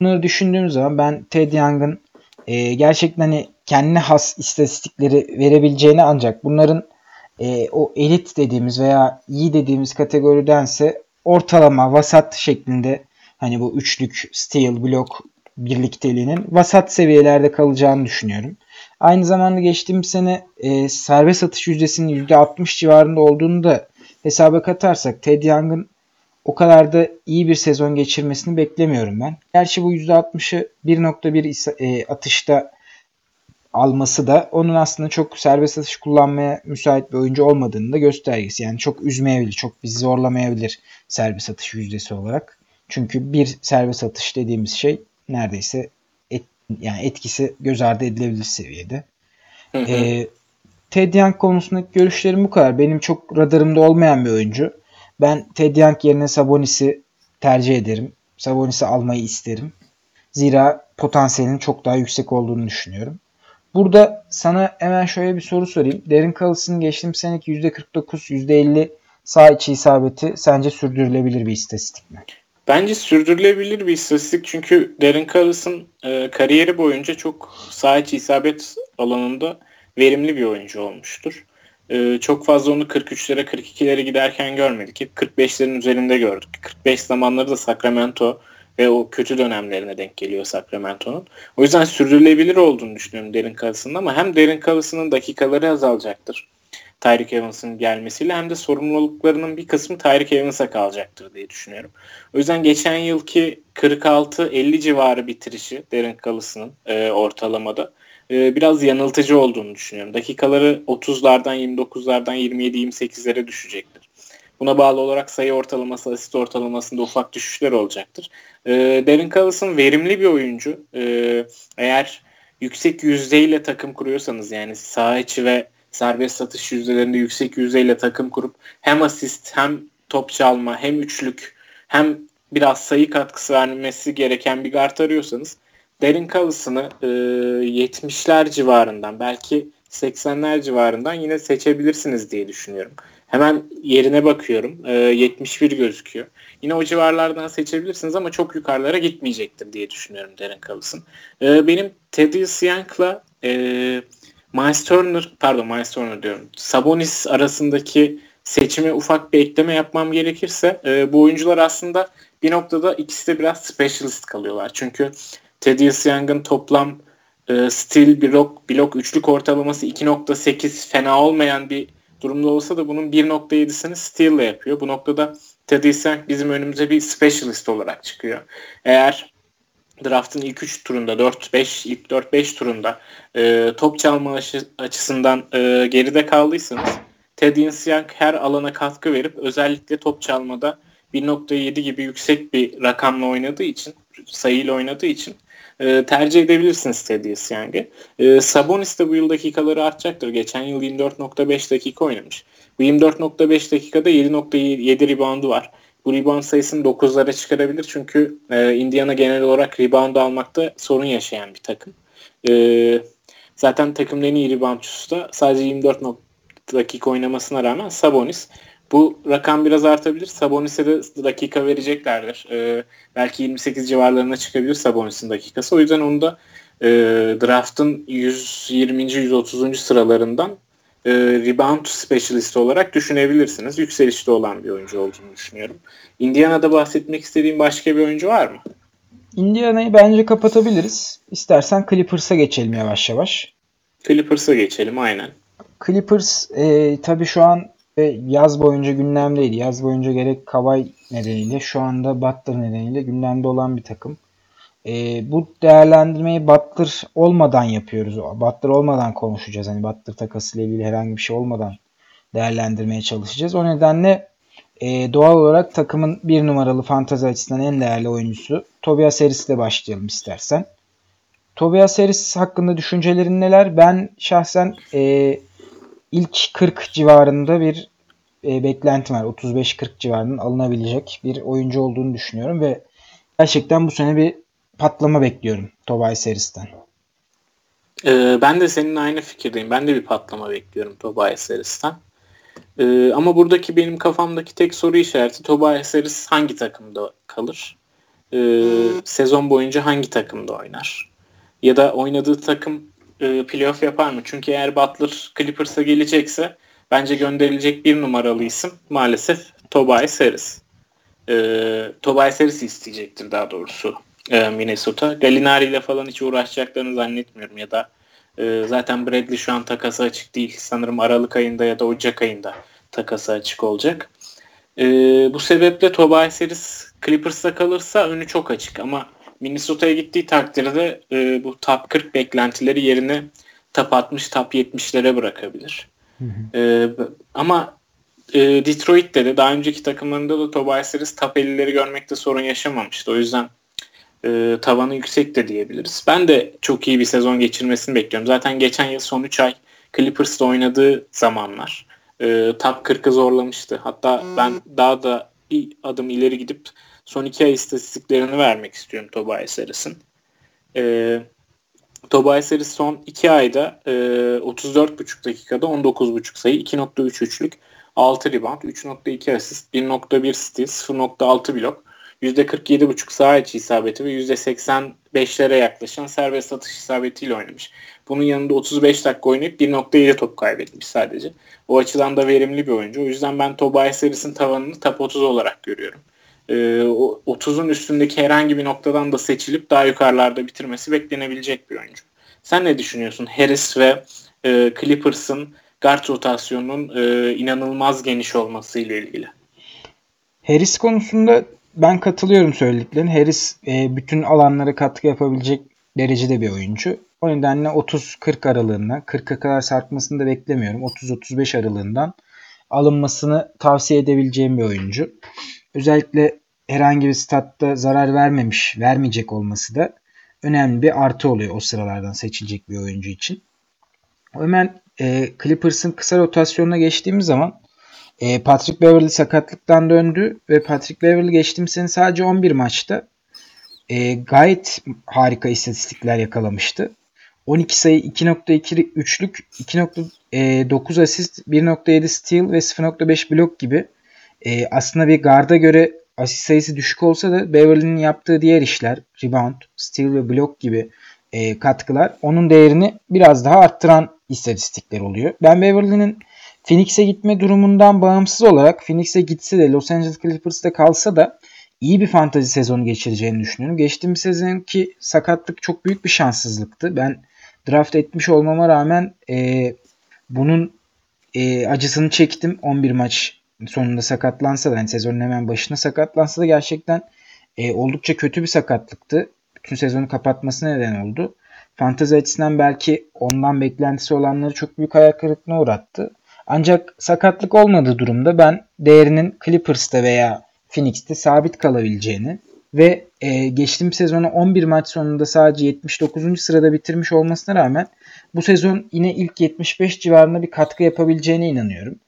Bunları düşündüğüm zaman ben Ted Young'ın e, gerçekten hani kendine has istatistikleri verebileceğini ancak bunların e, o elit dediğimiz veya iyi dediğimiz kategoridense ortalama vasat şeklinde hani bu üçlük steal blok birlikteliğinin vasat seviyelerde kalacağını düşünüyorum. Aynı zamanda geçtiğimiz sene e, serbest atış yüzdesinin %60 civarında olduğunu da hesaba katarsak Ted Young'ın o kadar da iyi bir sezon geçirmesini beklemiyorum ben. Gerçi bu %60'ı 1.1 e, atışta alması da onun aslında çok serbest atış kullanmaya müsait bir oyuncu olmadığını da göstergesi. Yani çok üzmeyebilir, çok bizi zorlamayabilir serbest atış yüzdesi olarak. Çünkü bir serbest atış dediğimiz şey neredeyse et, yani etkisi göz ardı edilebilir seviyede. Hı hı. Ee, Ted Young konusundaki görüşlerim bu kadar. Benim çok radarımda olmayan bir oyuncu. Ben Ted Young yerine Sabonis'i tercih ederim. Sabonis'i almayı isterim. Zira potansiyelinin çok daha yüksek olduğunu düşünüyorum. Burada sana hemen şöyle bir soru sorayım. Derin Collins'ın geçtiğimiz seneki %49, %50 sağ içi isabeti sence sürdürülebilir bir istatistik mi? Bence sürdürülebilir bir istatistik çünkü Derin Collins'ın e, kariyeri boyunca çok sağ içi isabet alanında verimli bir oyuncu olmuştur. E, çok fazla onu 43'lere 42'lere giderken görmedik. Hep 45'lerin üzerinde gördük. 45 zamanları da Sacramento ve o kötü dönemlerine denk geliyor Sacramento'nun. O yüzden sürdürülebilir olduğunu düşünüyorum Derin Collins'ın ama hem Derin Collins'ın dakikaları azalacaktır. Tyreek Evans'ın gelmesiyle hem de sorumluluklarının bir kısmı Tyreek Evans'a kalacaktır diye düşünüyorum. O yüzden geçen yılki 46-50 civarı bitirişi Derin Collins'ın e, ortalamada e, biraz yanıltıcı olduğunu düşünüyorum. Dakikaları 30'lardan 29'lardan 27-28'lere düşecektir. Buna bağlı olarak sayı ortalaması, asist ortalamasında ufak düşüşler olacaktır. E, Devin Collins'ın verimli bir oyuncu. E, eğer yüksek yüzdeyle takım kuruyorsanız yani sağ içi ve serbest satış yüzdelerinde yüksek yüzdeyle takım kurup hem asist hem top çalma hem üçlük hem biraz sayı katkısı vermesi gereken bir guard arıyorsanız Derin Collins'ını e, 70'ler civarından belki 80'ler civarından yine seçebilirsiniz diye düşünüyorum. Hemen yerine bakıyorum. E, 71 gözüküyor. Yine o civarlardan seçebilirsiniz ama çok yukarılara gitmeyecektir diye düşünüyorum Derin Collins'ın. E, benim Teddy Young'la e, Miles Turner, pardon Miles Turner diyorum. Sabonis arasındaki seçime ufak bir ekleme yapmam gerekirse e, bu oyuncular aslında bir noktada ikisi de biraz specialist kalıyorlar. Çünkü Teddy Young'ın toplam e, stil blok, blok üçlük ortalaması 2.8 fena olmayan bir durumda olsa da bunun 1.7'sini steal yapıyor. Bu noktada Teddy Young bizim önümüze bir specialist olarak çıkıyor. Eğer draftın ilk 3 turunda 4-5 ilk 4-5 turunda e, top çalma açısından e, geride kaldıysanız Teddy Young her alana katkı verip özellikle top çalmada 1.7 gibi yüksek bir rakamla oynadığı için sayıyla oynadığı için e, tercih edebilirsiniz Thaddeus Young'ı. E, Sabonis de bu yıl dakikaları artacaktır. Geçen yıl 24.5 dakika oynamış. Bu 24.5 dakikada 7.7 reboundu var. Bu rebound sayısını 9'lara çıkarabilir çünkü e, Indiana genel olarak rebound almakta sorun yaşayan bir takım. E, zaten takımın en iyi reboundçusu da sadece 24 dakika oynamasına rağmen Sabonis. Bu rakam biraz artabilir. Sabonis'e de dakika vereceklerdir. Ee, belki 28 civarlarına çıkabilir Sabonis'in dakikası. O yüzden onu da e, draft'ın 120. 130. sıralarından e, rebound specialist olarak düşünebilirsiniz. Yükselişte olan bir oyuncu olduğunu düşünüyorum. Indiana'da bahsetmek istediğim başka bir oyuncu var mı? Indiana'yı bence kapatabiliriz. İstersen Clippers'a geçelim yavaş yavaş. Clippers'a geçelim aynen. Clippers e, tabii şu an ve yaz boyunca gündemdeydi. Yaz boyunca gerek Kavay nedeniyle şu anda Butler nedeniyle gündemde olan bir takım. E, bu değerlendirmeyi Butler olmadan yapıyoruz. Butler olmadan konuşacağız. Hani Butler takasıyla ilgili herhangi bir şey olmadan değerlendirmeye çalışacağız. O nedenle e, doğal olarak takımın bir numaralı fantazi açısından en değerli oyuncusu Tobias Harris ile başlayalım istersen. Tobias Harris hakkında düşüncelerin neler? Ben şahsen e, ilk 40 civarında bir e, beklentim var. 35-40 civarının alınabilecek bir oyuncu olduğunu düşünüyorum ve gerçekten bu sene bir patlama bekliyorum Tobias Harris'ten. Ee, ben de senin aynı fikirdeyim. Ben de bir patlama bekliyorum Tobias Harris'ten. Ee, ama buradaki benim kafamdaki tek soru işareti Tobias Harris hangi takımda kalır? Ee, sezon boyunca hangi takımda oynar? Ya da oynadığı takım e, playoff yapar mı? Çünkü eğer Butler Clippers'a gelecekse bence gönderilecek bir numaralı isim maalesef Tobias Harris. E, Tobias Harris isteyecektir daha doğrusu e, Minnesota. Gallinari ile falan hiç uğraşacaklarını zannetmiyorum ya da e, zaten Bradley şu an takası açık değil. Sanırım Aralık ayında ya da Ocak ayında takası açık olacak. E, bu sebeple Tobias Harris Clippers'ta kalırsa önü çok açık ama Minnesota'ya gittiği takdirde e, bu top 40 beklentileri yerine top 60 top 70'lere bırakabilir. Hı hı. E, ama e, Detroit'te de daha önceki takımlarında da Tobias Harris top 50'leri görmekte sorun yaşamamıştı. O yüzden e, tavanı yüksek de diyebiliriz. Ben de çok iyi bir sezon geçirmesini bekliyorum. Zaten geçen yıl son 3 ay Clippers'ta oynadığı zamanlar e, top 40'ı zorlamıştı. Hatta ben daha da bir adım ileri gidip son 2 ay istatistiklerini vermek istiyorum Tobias Harris'in. E, Tobias Harris son 2 ayda e, 34,5 dakikada 19,5 sayı, 2.3 üçlük, 6 rebound, 3.2 asist, 1.1 steal, 0.6 blok, %47.5 saha içi isabeti ve %85'lere yaklaşan serbest atış isabetiyle oynamış. Bunun yanında 35 dakika oynayıp 1.7 top kaybetmiş sadece. O açıdan da verimli bir oyuncu. O yüzden ben Tobias Harris'in tavanını top 30 olarak görüyorum. Ee, 30'un üstündeki herhangi bir noktadan da seçilip daha yukarılarda bitirmesi beklenebilecek bir oyuncu. Sen ne düşünüyorsun? Harris ve e, Clippers'ın guard rotasyonunun e, inanılmaz geniş olması ile ilgili. Harris konusunda ben katılıyorum söylediklerine. Harris e, bütün alanlara katkı yapabilecek derecede bir oyuncu. O nedenle 30-40 aralığında 40'a kadar sarkmasını da beklemiyorum. 30-35 aralığından alınmasını tavsiye edebileceğim bir oyuncu. Özellikle herhangi bir statta zarar vermemiş, vermeyecek olması da önemli bir artı oluyor o sıralardan seçilecek bir oyuncu için. Hemen e, Clippers'ın kısa rotasyonuna geçtiğimiz zaman e, Patrick Beverly sakatlıktan döndü ve Patrick Beverly geçtiğimiz sene sadece 11 maçta e, gayet harika istatistikler yakalamıştı. 12 sayı, 2.2 üçlük, 2.9 asist, 1.7 steal ve 0.5 blok gibi e, aslında bir garda göre asist sayısı düşük olsa da Beverly'nin yaptığı diğer işler, rebound, steal ve blok gibi e, katkılar onun değerini biraz daha arttıran istatistikler oluyor. Ben Beverly'nin Phoenix'e gitme durumundan bağımsız olarak Phoenix'e gitse de Los Angeles Clippers'ta kalsa da iyi bir fantazi sezonu geçireceğini düşünüyorum. Geçtiğimiz sezonki sakatlık çok büyük bir şanssızlıktı. Ben draft etmiş olmama rağmen e, bunun e, acısını çektim. 11 maç sonunda sakatlansa da yani sezonun hemen başına sakatlansa da gerçekten e, oldukça kötü bir sakatlıktı. Bütün sezonu kapatmasına neden oldu. Fantezi açısından belki ondan beklentisi olanları çok büyük hayal kırıklığına uğrattı. Ancak sakatlık olmadığı durumda ben değerinin Clippers'ta veya Phoenix'te sabit kalabileceğini ve e, geçtiğim sezonu 11 maç sonunda sadece 79. sırada bitirmiş olmasına rağmen bu sezon yine ilk 75 civarında bir katkı yapabileceğine inanıyorum.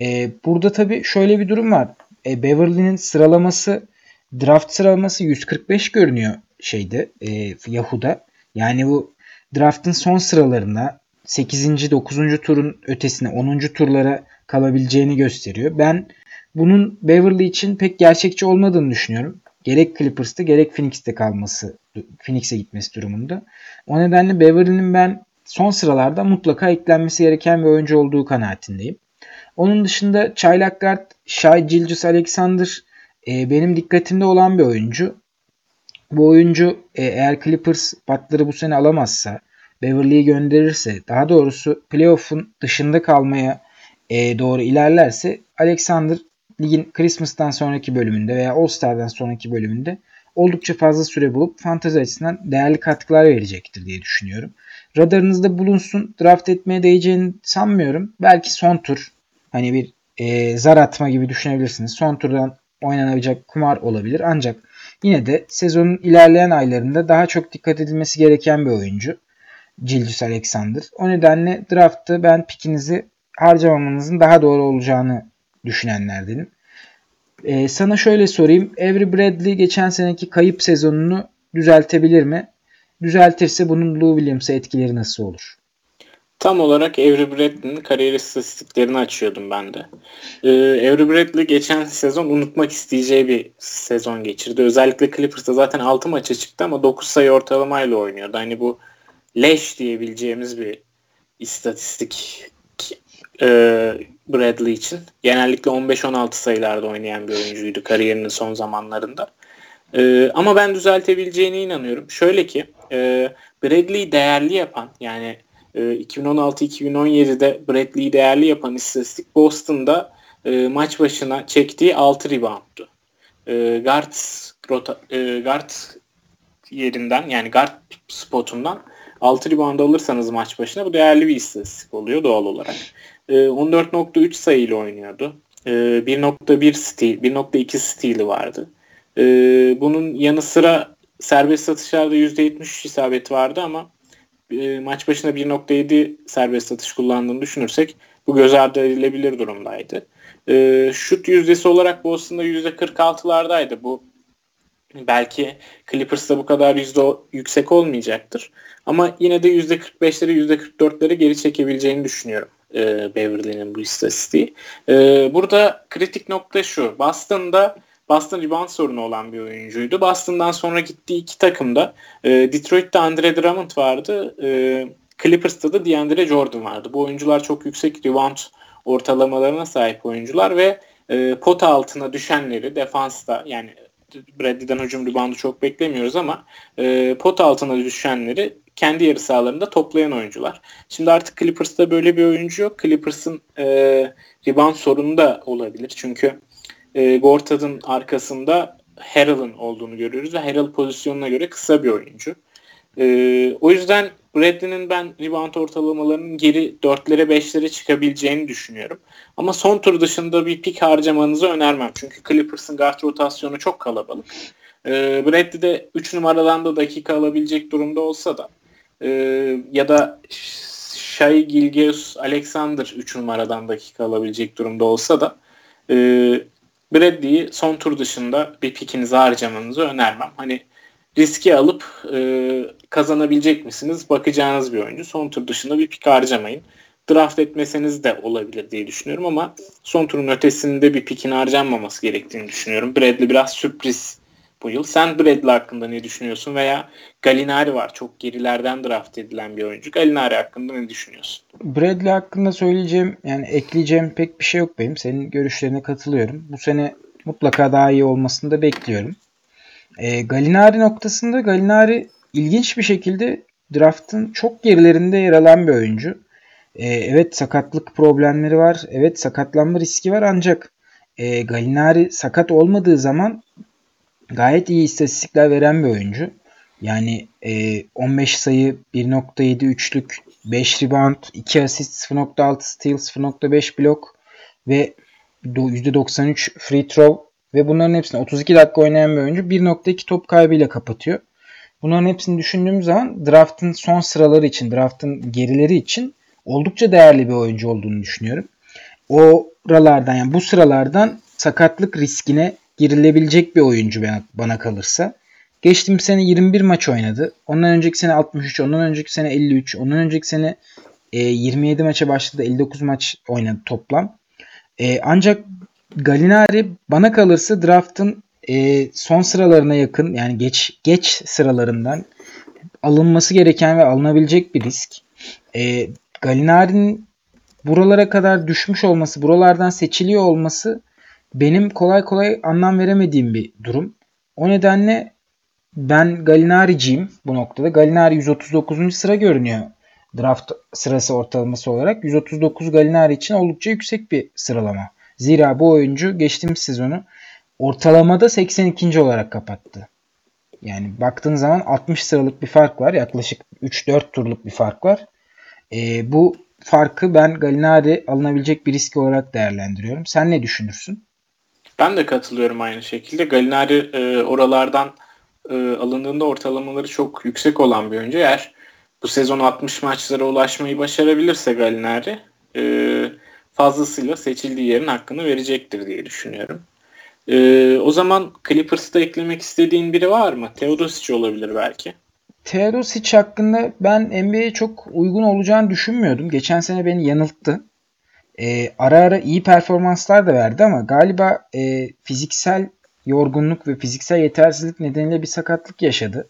E, burada tabii şöyle bir durum var. E, Beverly'nin sıralaması draft sıralaması 145 görünüyor şeyde e, Yahoo'da. Yani bu draftın son sıralarında 8. 9. turun ötesine 10. turlara kalabileceğini gösteriyor. Ben bunun Beverly için pek gerçekçi olmadığını düşünüyorum. Gerek Clippers'ta gerek Phoenix'te kalması, Phoenix'e gitmesi durumunda. O nedenle Beverly'nin ben son sıralarda mutlaka eklenmesi gereken bir oyuncu olduğu kanaatindeyim. Onun dışında Çaylak Guard, Shai Gilgis Alexander e, benim dikkatimde olan bir oyuncu. Bu oyuncu e, eğer Clippers Butler'ı bu sene alamazsa Beverly'yi gönderirse daha doğrusu playoff'un dışında kalmaya e, doğru ilerlerse Alexander ligin Christmas'tan sonraki bölümünde veya All Star'dan sonraki bölümünde oldukça fazla süre bulup fantezi açısından değerli katkılar verecektir diye düşünüyorum. Radarınızda bulunsun. Draft etmeye değeceğini sanmıyorum. Belki son tur hani bir e, zar atma gibi düşünebilirsiniz. Son turdan oynanabilecek kumar olabilir. Ancak yine de sezonun ilerleyen aylarında daha çok dikkat edilmesi gereken bir oyuncu. Cildus Alexander. O nedenle draftta ben pikinizi harcamamanızın daha doğru olacağını düşünenlerdenim. Ee, sana şöyle sorayım. Avery Bradley geçen seneki kayıp sezonunu düzeltebilir mi? Düzeltirse bunun Lou Williams'a etkileri nasıl olur? Tam olarak Avery Bradley'nin kariyer istatistiklerini açıyordum ben de. Ee, Avery Bradley geçen sezon unutmak isteyeceği bir sezon geçirdi. Özellikle Clippers'ta zaten 6 maça çıktı ama 9 sayı ortalamayla oynuyordu. Hani bu leş diyebileceğimiz bir istatistik e, Bradley için. Genellikle 15-16 sayılarda oynayan bir oyuncuydu kariyerinin son zamanlarında. E, ama ben düzeltebileceğine inanıyorum. Şöyle ki e, Bradley'i değerli yapan yani e, 2016-2017'de Bradley'i değerli yapan istatistik Boston'da e, maç başına çektiği 6 reboundtu. E, guard, rota, e, guard yerinden yani guard spotundan 6 rebound alırsanız maç başına bu değerli bir istatistik oluyor doğal olarak. E, 14.3 sayıyla oynuyordu. E, 1.1 stil, 1.2 stili vardı. E, bunun yanı sıra serbest satışlarda %73 isabet vardı ama e, maç başına 1.7 serbest satış kullandığını düşünürsek bu göz ardı edilebilir durumdaydı. E, şut yüzdesi olarak Boston'da %46'lardaydı. Bu belki Clippers'ta bu kadar yüzde yüksek olmayacaktır. Ama yine de %45'leri %44'leri geri çekebileceğini düşünüyorum e, Beverly'nin bu istatistiği. E, burada kritik nokta şu. Boston'da Boston rebound sorunu olan bir oyuncuydu. Boston'dan sonra gittiği iki takımda e, Detroit'te Andre Drummond vardı. E, Clippers'ta da DeAndre Jordan vardı. Bu oyuncular çok yüksek rebound ortalamalarına sahip oyuncular ve e, pot altına düşenleri defansta yani Bradley'den hücum reboundu çok beklemiyoruz ama e, pot altına düşenleri kendi yarı sahalarında toplayan oyuncular. Şimdi artık Clippers'ta böyle bir oyuncu yok. Clippers'ın e, rebound sorunu da olabilir. Çünkü e, Gortad'ın arkasında Harrell'ın olduğunu görüyoruz ve Harrell pozisyonuna göre kısa bir oyuncu. E, o yüzden Bradley'nin ben rebound ortalamalarının geri 4'lere 5'lere çıkabileceğini düşünüyorum. Ama son tur dışında bir pik harcamanızı önermem. Çünkü Clippers'ın guard rotasyonu çok kalabalık. E, Bradley de 3 numaradan da dakika alabilecek durumda olsa da e, ya da Shai Gilgeous Alexander 3 numaradan dakika alabilecek durumda olsa da e, Bradley'i son tur dışında bir pikinizi harcamanızı önermem. Hani riski alıp e, kazanabilecek misiniz? Bakacağınız bir oyuncu. Son tur dışında bir pik harcamayın. Draft etmeseniz de olabilir diye düşünüyorum ama son turun ötesinde bir pikin harcanmaması gerektiğini düşünüyorum. Bradley biraz sürpriz bu yıl. Sen Bradley hakkında ne düşünüyorsun? Veya Galinari var. Çok gerilerden draft edilen bir oyuncu. Galinari hakkında ne düşünüyorsun? Bradley hakkında söyleyeceğim yani ekleyeceğim pek bir şey yok benim. Senin görüşlerine katılıyorum. Bu sene mutlaka daha iyi olmasını da bekliyorum. E, Galinari noktasında Galinari ilginç bir şekilde draftın çok gerilerinde yer alan bir oyuncu. E, evet sakatlık problemleri var. Evet sakatlanma riski var ancak e, Galinari sakat olmadığı zaman gayet iyi istatistikler veren bir oyuncu. Yani e, 15 sayı, 1.7 üçlük, 5 rebound, 2 asist, 0.6 steal, 0.5 blok ve %93 free throw ve bunların hepsini 32 dakika oynayan bir oyuncu 1.2 top kaybıyla kapatıyor. Bunların hepsini düşündüğüm zaman draftın son sıraları için, draftın gerileri için oldukça değerli bir oyuncu olduğunu düşünüyorum. O oralardan yani bu sıralardan sakatlık riskine girilebilecek bir oyuncu bana kalırsa. Geçtiğimiz sene 21 maç oynadı. Ondan önceki sene 63, ondan önceki sene 53, ondan önceki sene 27 maça başladı. 59 maç oynadı toplam. E, ancak Galinari bana kalırsa draftın e, son sıralarına yakın yani geç geç sıralarından alınması gereken ve alınabilecek bir risk. E, Galinari'nin buralara kadar düşmüş olması, buralardan seçiliyor olması benim kolay kolay anlam veremediğim bir durum. O nedenle ben Galinari'ciyim bu noktada. Galinari 139. sıra görünüyor draft sırası ortalaması olarak. 139 Galinari için oldukça yüksek bir sıralama. Zira bu oyuncu geçtiğimiz sezonu ortalamada 82. olarak kapattı. Yani baktığın zaman 60 sıralık bir fark var. Yaklaşık 3-4 turluk bir fark var. E, bu farkı ben Galinari alınabilecek bir risk olarak değerlendiriyorum. Sen ne düşünürsün? Ben de katılıyorum aynı şekilde. Galinari e, oralardan e, alındığında ortalamaları çok yüksek olan bir oyuncu. Eğer bu sezon 60 maçlara ulaşmayı başarabilirse Galinari e, fazlasıyla seçildiği yerin hakkını verecektir diye düşünüyorum. Ee, o zaman Clippers'ta eklemek istediğin biri var mı? Teodosic olabilir belki. Teodosic hakkında ben NBA'ye çok uygun olacağını düşünmüyordum. Geçen sene beni yanılttı. Ee, ara ara iyi performanslar da verdi ama galiba e, fiziksel yorgunluk ve fiziksel yetersizlik nedeniyle bir sakatlık yaşadı.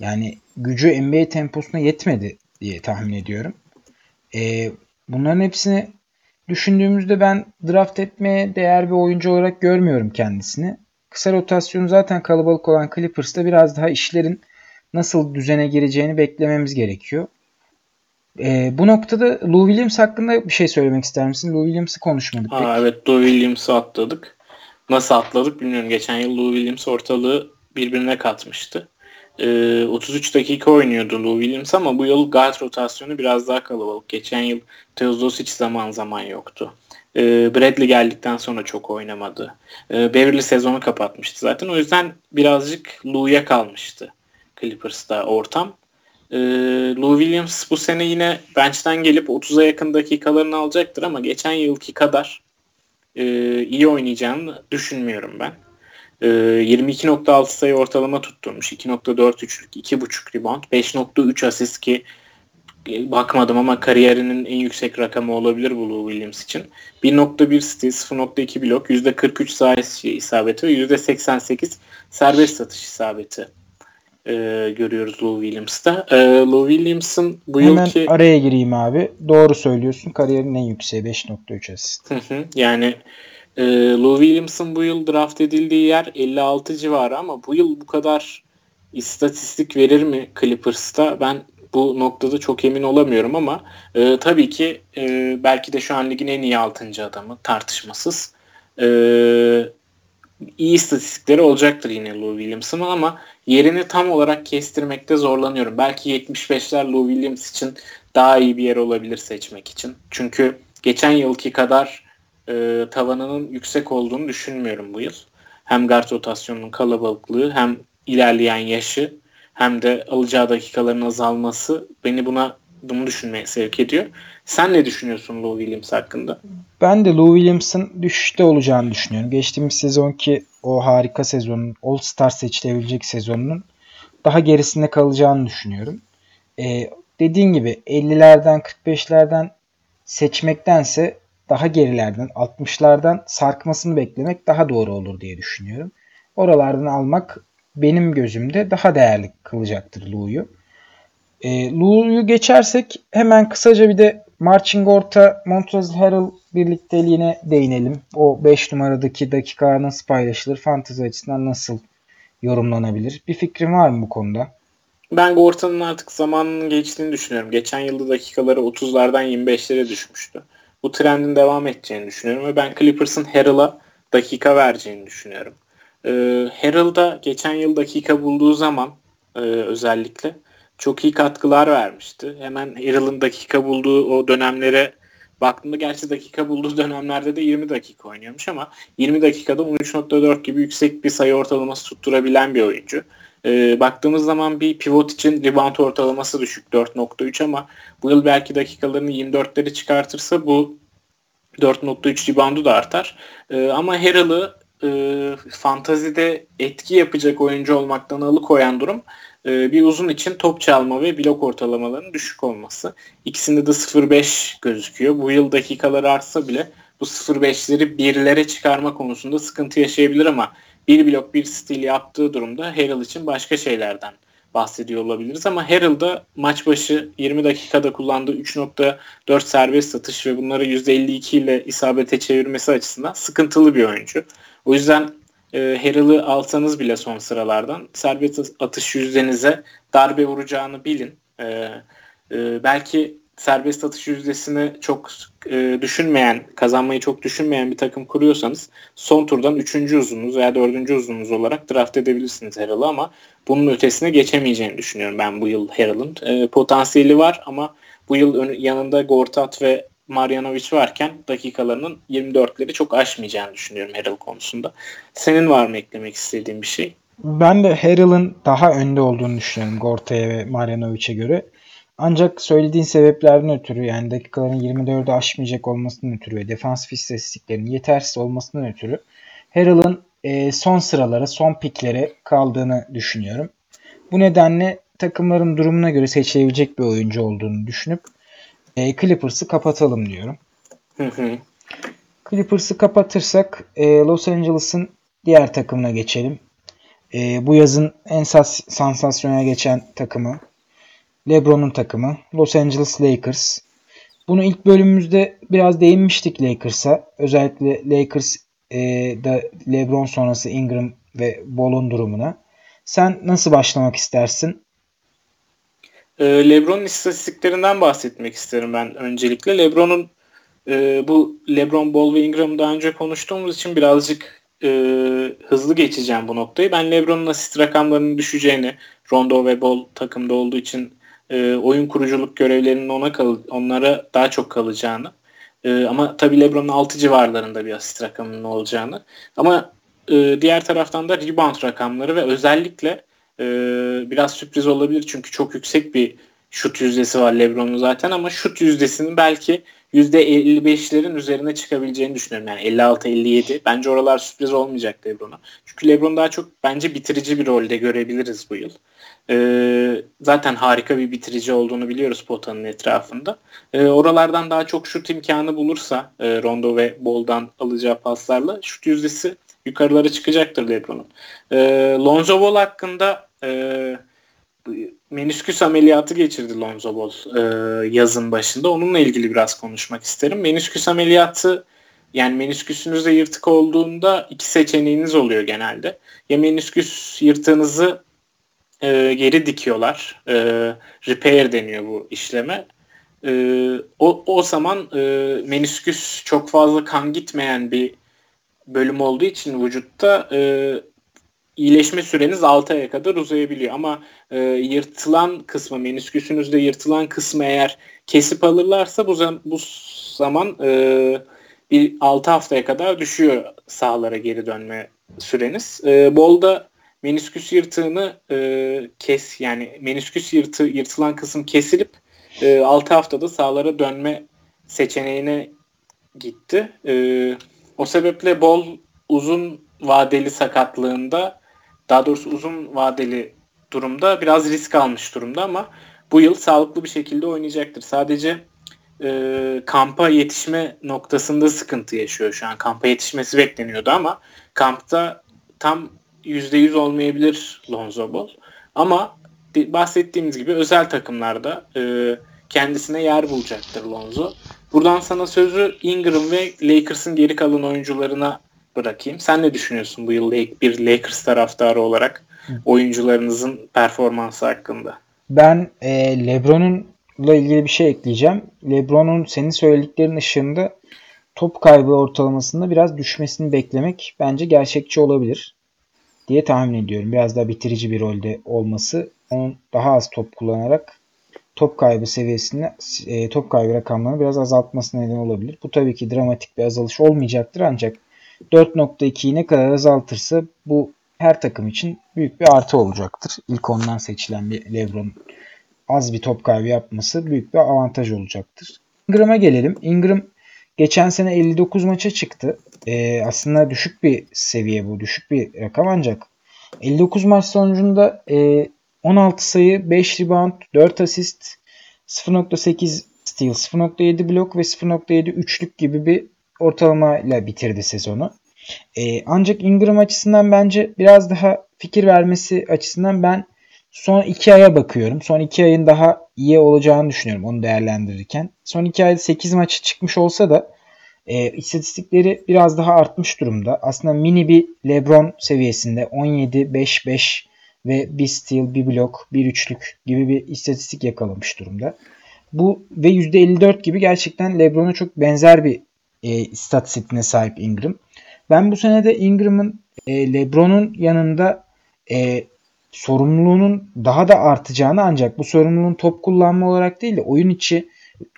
Yani gücü NBA temposuna yetmedi diye tahmin ediyorum. Ee, bunların hepsini düşündüğümüzde ben draft etmeye değer bir oyuncu olarak görmüyorum kendisini. Kısa rotasyonu zaten kalabalık olan Clippers'ta biraz daha işlerin nasıl düzene gireceğini beklememiz gerekiyor. Ee, bu noktada Lou Williams hakkında bir şey söylemek ister misin? Lou Williams'ı konuşmadık Aa, pek. Evet Lou Williams'ı atladık. Nasıl atladık bilmiyorum. Geçen yıl Lou Williams ortalığı birbirine katmıştı. e, 33 dakika oynuyordu Lou Williams ama bu yıl guard rotasyonu biraz daha kalabalık. Geçen yıl Teodosic zaman zaman yoktu. E, Bradley geldikten sonra çok oynamadı. E, Beverly sezonu kapatmıştı zaten. O yüzden birazcık Lou'ya kalmıştı Clippers'ta ortam. E, Lou Williams bu sene yine bench'ten gelip 30'a yakın dakikalarını alacaktır ama geçen yılki kadar e, iyi oynayacağını düşünmüyorum ben. E, 22.6 sayı ortalama tutturmuş. 2.4 üçlük, 2.5 rebound, 5.3 asist ki e, bakmadım ama kariyerinin en yüksek rakamı olabilir bu Lou Williams için. 1.1 steal, 0.2 blok, %43 sayı isabeti ve %88 serbest satış isabeti e, görüyoruz Lou Williams'ta. E, Lou Williams'ın bu Hemen yılki... araya gireyim abi. Doğru söylüyorsun. Kariyerin en yükseği 5.3 asist. Hı hı. Yani e, Lou Williams'ın bu yıl draft edildiği yer 56 civarı ama bu yıl bu kadar istatistik verir mi Clippers'ta? Ben bu noktada çok emin olamıyorum ama e, tabii ki e, belki de şu an ligin en iyi 6. adamı tartışmasız. E, iyi istatistikleri olacaktır yine Lou Williams'ın ama yerini tam olarak kestirmekte zorlanıyorum. Belki 75'ler Lou Williams için daha iyi bir yer olabilir seçmek için. Çünkü geçen yılki kadar e, tavanının yüksek olduğunu düşünmüyorum bu yıl. Hem guard rotasyonunun kalabalıklığı hem ilerleyen yaşı hem de alacağı dakikaların azalması beni buna bunu düşünmeye sevk ediyor. Sen ne düşünüyorsun Lou Williams hakkında? Ben de Lou Williams'ın düşüşte olacağını düşünüyorum. Geçtiğimiz sezonki o harika sezonun, All Star seçilebilecek sezonunun daha gerisinde kalacağını düşünüyorum. Ee, dediğin gibi 50'lerden 45'lerden seçmektense daha gerilerden 60'lardan sarkmasını beklemek daha doğru olur diye düşünüyorum. Oralardan almak benim gözümde daha değerli kılacaktır Lou'yu. E, Lou'yu geçersek hemen kısaca bir de Marching Orta Montrezl Harrell birlikteliğine değinelim. O 5 numaradaki dakika nasıl paylaşılır? Fantezi açısından nasıl yorumlanabilir? Bir fikrin var mı bu konuda? Ben Gorta'nın artık zamanının geçtiğini düşünüyorum. Geçen yılda dakikaları 30'lardan 25'lere düşmüştü. Bu trendin devam edeceğini düşünüyorum ve ben Clippers'ın Harrell'a dakika vereceğini düşünüyorum. Ee, Harrell da geçen yıl dakika bulduğu zaman e, özellikle çok iyi katkılar vermişti. Hemen Harrell'ın dakika bulduğu o dönemlere baktığımda gerçi dakika bulduğu dönemlerde de 20 dakika oynuyormuş ama 20 dakikada 13.4 gibi yüksek bir sayı ortalaması tutturabilen bir oyuncu. Ee, baktığımız zaman bir pivot için rebound ortalaması düşük 4.3 ama bu yıl belki dakikalarını 24'leri çıkartırsa bu 4.3 reboundu da artar. Ee, ama Harrell'ı e, fantazide etki yapacak oyuncu olmaktan alıkoyan durum e, bir uzun için top çalma ve blok ortalamalarının düşük olması. İkisinde de 0.5 gözüküyor. Bu yıl dakikaları artsa bile bu 0.5'leri birlere çıkarma konusunda sıkıntı yaşayabilir ama bir blok bir stil yaptığı durumda Harrell için başka şeylerden bahsediyor olabiliriz ama Harrell'da maç başı 20 dakikada kullandığı 3.4 serbest satış ve bunları %52 ile isabete çevirmesi açısından sıkıntılı bir oyuncu. O yüzden e, Harrell'ı alsanız bile son sıralardan serbest atış yüzdenize darbe vuracağını bilin. E, e, belki serbest atış yüzdesini çok e, düşünmeyen, kazanmayı çok düşünmeyen bir takım kuruyorsanız son turdan 3. uzununuz veya 4. uzununuz olarak draft edebilirsiniz Harrell'ı ama bunun ötesine geçemeyeceğini düşünüyorum ben bu yıl Harrell'ın. E, potansiyeli var ama bu yıl yanında Gortat ve Marjanovic varken dakikalarının 24'leri çok aşmayacağını düşünüyorum Harrell konusunda. Senin var mı eklemek istediğin bir şey? Ben de Harrell'ın daha önde olduğunu düşünüyorum Gorta'ya ve Marjanovic'e göre. Ancak söylediğin sebeplerden ötürü yani dakikaların 24'ü aşmayacak olmasından ötürü ve defansif istatistiklerin yetersiz olmasından ötürü Harrell'ın e, son sıralara, son piklere kaldığını düşünüyorum. Bu nedenle takımların durumuna göre seçilebilecek bir oyuncu olduğunu düşünüp e, Clippers'ı kapatalım diyorum. Clippers'ı kapatırsak e, Los Angeles'ın diğer takımına geçelim. E, bu yazın en sas- sansasyonel geçen takımı LeBron'un takımı Los Angeles Lakers. Bunu ilk bölümümüzde biraz değinmiştik Lakers'a. Özellikle Lakers e, da LeBron sonrası Ingram ve Ball'un durumuna. Sen nasıl başlamak istersin? Ee, LeBron'un istatistiklerinden bahsetmek isterim ben öncelikle. LeBron'un e, bu LeBron, Ball ve Ingram daha önce konuştuğumuz için birazcık e, hızlı geçeceğim bu noktayı. Ben LeBron'un asist rakamlarının düşeceğini, Rondo ve Ball takımda olduğu için e, oyun kuruculuk görevlerinin ona kal onlara daha çok kalacağını e, ama tabii LeBron'un 6 civarlarında bir asist rakamının olacağını. Ama e, diğer taraftan da rebound rakamları ve özellikle e, biraz sürpriz olabilir çünkü çok yüksek bir şut yüzdesi var LeBron'un zaten ama şut yüzdesinin belki %55'lerin üzerine çıkabileceğini düşünüyorum. Yani 56-57. Bence oralar sürpriz olmayacak LeBron'a. Çünkü LeBron daha çok bence bitirici bir rolde görebiliriz bu yıl. Ee, zaten harika bir bitirici olduğunu biliyoruz potanın etrafında. Ee, oralardan daha çok şut imkanı bulursa e, Rondo ve Ball'dan alacağı paslarla şut yüzdesi yukarılara çıkacaktır LeBron'un. Ee, Lonzo Ball hakkında e, menisküs ameliyatı geçirdi Lonzo Ball e, yazın başında. Onunla ilgili biraz konuşmak isterim. Menisküs ameliyatı yani menisküsünüzde yırtık olduğunda iki seçeneğiniz oluyor genelde. Ya menisküs yırtığınızı e, geri dikiyorlar. E, repair deniyor bu işleme. E, o, o zaman e, menisküs çok fazla kan gitmeyen bir bölüm olduğu için vücutta e, iyileşme süreniz 6 aya kadar uzayabiliyor. Ama e, yırtılan kısmı, menisküsünüzde yırtılan kısmı eğer kesip alırlarsa bu, zam- bu zaman e, bir 6 haftaya kadar düşüyor sahalara geri dönme süreniz. E, Bol'da menisküs yırtığını e, kes yani menisküs yırtı yırtılan kısım kesilip e, 6 haftada sahalara dönme seçeneğine gitti. E, o sebeple Bol uzun vadeli sakatlığında daha doğrusu uzun vadeli durumda biraz risk almış durumda ama bu yıl sağlıklı bir şekilde oynayacaktır. Sadece e, kampa yetişme noktasında sıkıntı yaşıyor şu an. Kampa yetişmesi bekleniyordu ama kampta tam %100 olmayabilir Lonzo Ball. Ama bahsettiğimiz gibi özel takımlarda e, kendisine yer bulacaktır Lonzo. Buradan sana sözü Ingram ve Lakers'ın geri kalan oyuncularına bırakayım. Sen ne düşünüyorsun bu yıl bir Lakers taraftarı olarak oyuncularınızın performansı hakkında? Ben e, LeBron'unla ilgili bir şey ekleyeceğim. LeBron'un senin söylediklerin ışığında top kaybı ortalamasında biraz düşmesini beklemek bence gerçekçi olabilir diye tahmin ediyorum. Biraz daha bitirici bir rolde olması onun daha az top kullanarak top kaybı seviyesini e, top kaybı rakamlarını biraz azaltmasına neden olabilir. Bu tabii ki dramatik bir azalış olmayacaktır ancak 4.2'yi ne kadar azaltırsa bu her takım için büyük bir artı olacaktır. İlk ondan seçilen bir Lebron az bir top kaybı yapması büyük bir avantaj olacaktır. Ingram'a gelelim. Ingram geçen sene 59 maça çıktı. Ee, aslında düşük bir seviye bu. Düşük bir rakam ancak 59 maç sonucunda e, 16 sayı, 5 rebound, 4 asist, 0.8 steal, 0.7 blok ve 0.7 üçlük gibi bir ortalamayla bitirdi sezonu. E, ancak Ingram açısından bence biraz daha fikir vermesi açısından ben son iki aya bakıyorum. Son iki ayın daha iyi olacağını düşünüyorum onu değerlendirirken. Son iki ayda 8 maçı çıkmış olsa da e, istatistikleri biraz daha artmış durumda. Aslında mini bir LeBron seviyesinde 17, 5, 5 ve bir steal, bir blok, bir üçlük gibi bir istatistik yakalamış durumda. Bu ve %54 gibi gerçekten LeBron'a çok benzer bir e, istatistikine sahip Ingram. Ben bu sene de Ingram'ın e, LeBron'un yanında e, sorumluluğunun daha da artacağını ancak bu sorumluluğun top kullanma olarak değil de oyun içi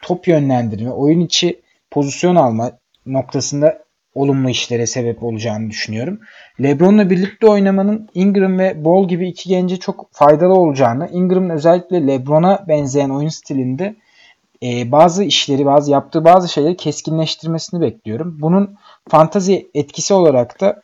top yönlendirme, oyun içi pozisyon alma noktasında olumlu işlere sebep olacağını düşünüyorum. LeBron'la birlikte oynamanın Ingram ve Ball gibi iki gence çok faydalı olacağını, Ingram'ın özellikle LeBron'a benzeyen oyun stilinde e, bazı işleri, bazı yaptığı bazı şeyleri keskinleştirmesini bekliyorum. Bunun fantazi etkisi olarak da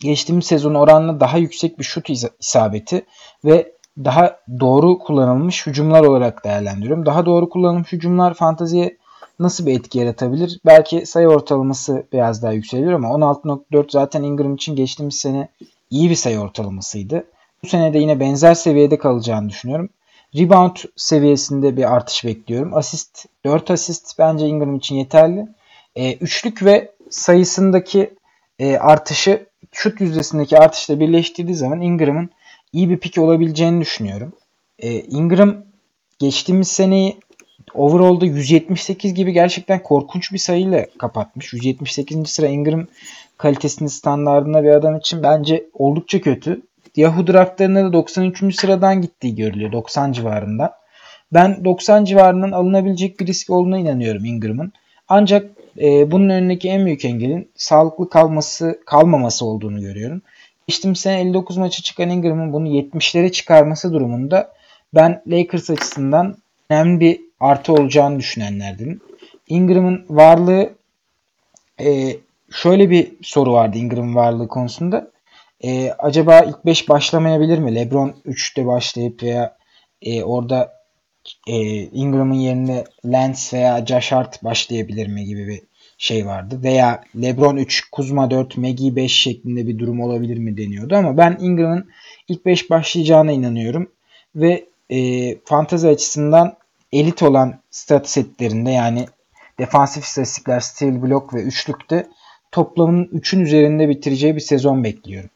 geçtiğimiz sezon oranla daha yüksek bir şut isabeti ve daha doğru kullanılmış hücumlar olarak değerlendiriyorum. Daha doğru kullanılmış hücumlar fantaziye nasıl bir etki yaratabilir? Belki sayı ortalaması biraz daha yükselebilir ama 16.4 zaten Ingram için geçtiğimiz sene iyi bir sayı ortalamasıydı. Bu sene de yine benzer seviyede kalacağını düşünüyorum. Rebound seviyesinde bir artış bekliyorum. Asist 4 asist bence Ingram için yeterli. E, üçlük ve sayısındaki e, artışı şut yüzdesindeki artışla birleştirdiği zaman Ingram'ın iyi bir pik olabileceğini düşünüyorum. E, Ingram geçtiğimiz seneyi overall'da 178 gibi gerçekten korkunç bir sayıyla kapatmış. 178. sıra Ingram kalitesinin standartında bir adam için bence oldukça kötü. Yahoo draftlarında da 93. sıradan gittiği görülüyor 90 civarında. Ben 90 civarının alınabilecek bir risk olduğuna inanıyorum Ingram'ın. Ancak e, bunun önündeki en büyük engelin sağlıklı kalması kalmaması olduğunu görüyorum. Geçtiğimiz sene 59 maçı çıkan Ingram'ın bunu 70'lere çıkarması durumunda ben Lakers açısından önemli bir artı olacağını düşünenlerdim. Ingram'ın varlığı e, şöyle bir soru vardı Ingram'ın varlığı konusunda. E, acaba ilk 5 başlamayabilir mi? LeBron 3'te başlayıp veya e, orada e, Ingram'ın yerine Lance veya Josh Hart başlayabilir mi gibi bir şey vardı. Veya LeBron 3, Kuzma 4, Maggie 5 şeklinde bir durum olabilir mi deniyordu ama ben Ingram'ın ilk 5 başlayacağına inanıyorum. Ve e, fantazi açısından elit olan stat setlerinde yani defansif istatistikler, steal, blok ve üçlükte toplamın 3'ün üzerinde bitireceği bir sezon bekliyorum.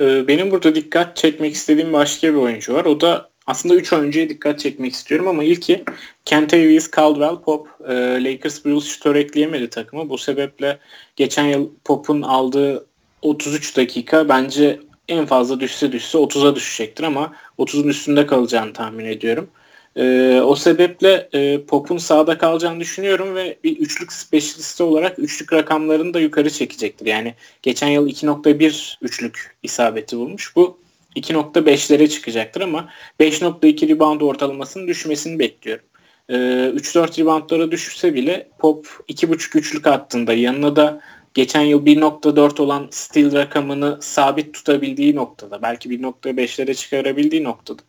Ee, benim burada dikkat çekmek istediğim başka bir oyuncu var. O da aslında 3 oyuncuya dikkat çekmek istiyorum ama ilki Kentavious Caldwell Pop. E, Lakers bu yıl şutör ekleyemedi takımı. Bu sebeple geçen yıl Pop'un aldığı 33 dakika bence en fazla düşse düşse 30'a düşecektir ama 30'un üstünde kalacağını tahmin ediyorum. E, o sebeple e, Pop'un sağda kalacağını düşünüyorum ve bir üçlük specialisti olarak üçlük rakamlarını da yukarı çekecektir. Yani geçen yıl 2.1 üçlük isabeti bulmuş. Bu 2.5'lere çıkacaktır ama 5.2 rebound ortalamasının düşmesini bekliyorum. E, 3-4 reboundlara düşürse bile Pop 2.5 üçlük attığında yanına da geçen yıl 1.4 olan steal rakamını sabit tutabildiği noktada belki 1.5'lere çıkarabildiği noktada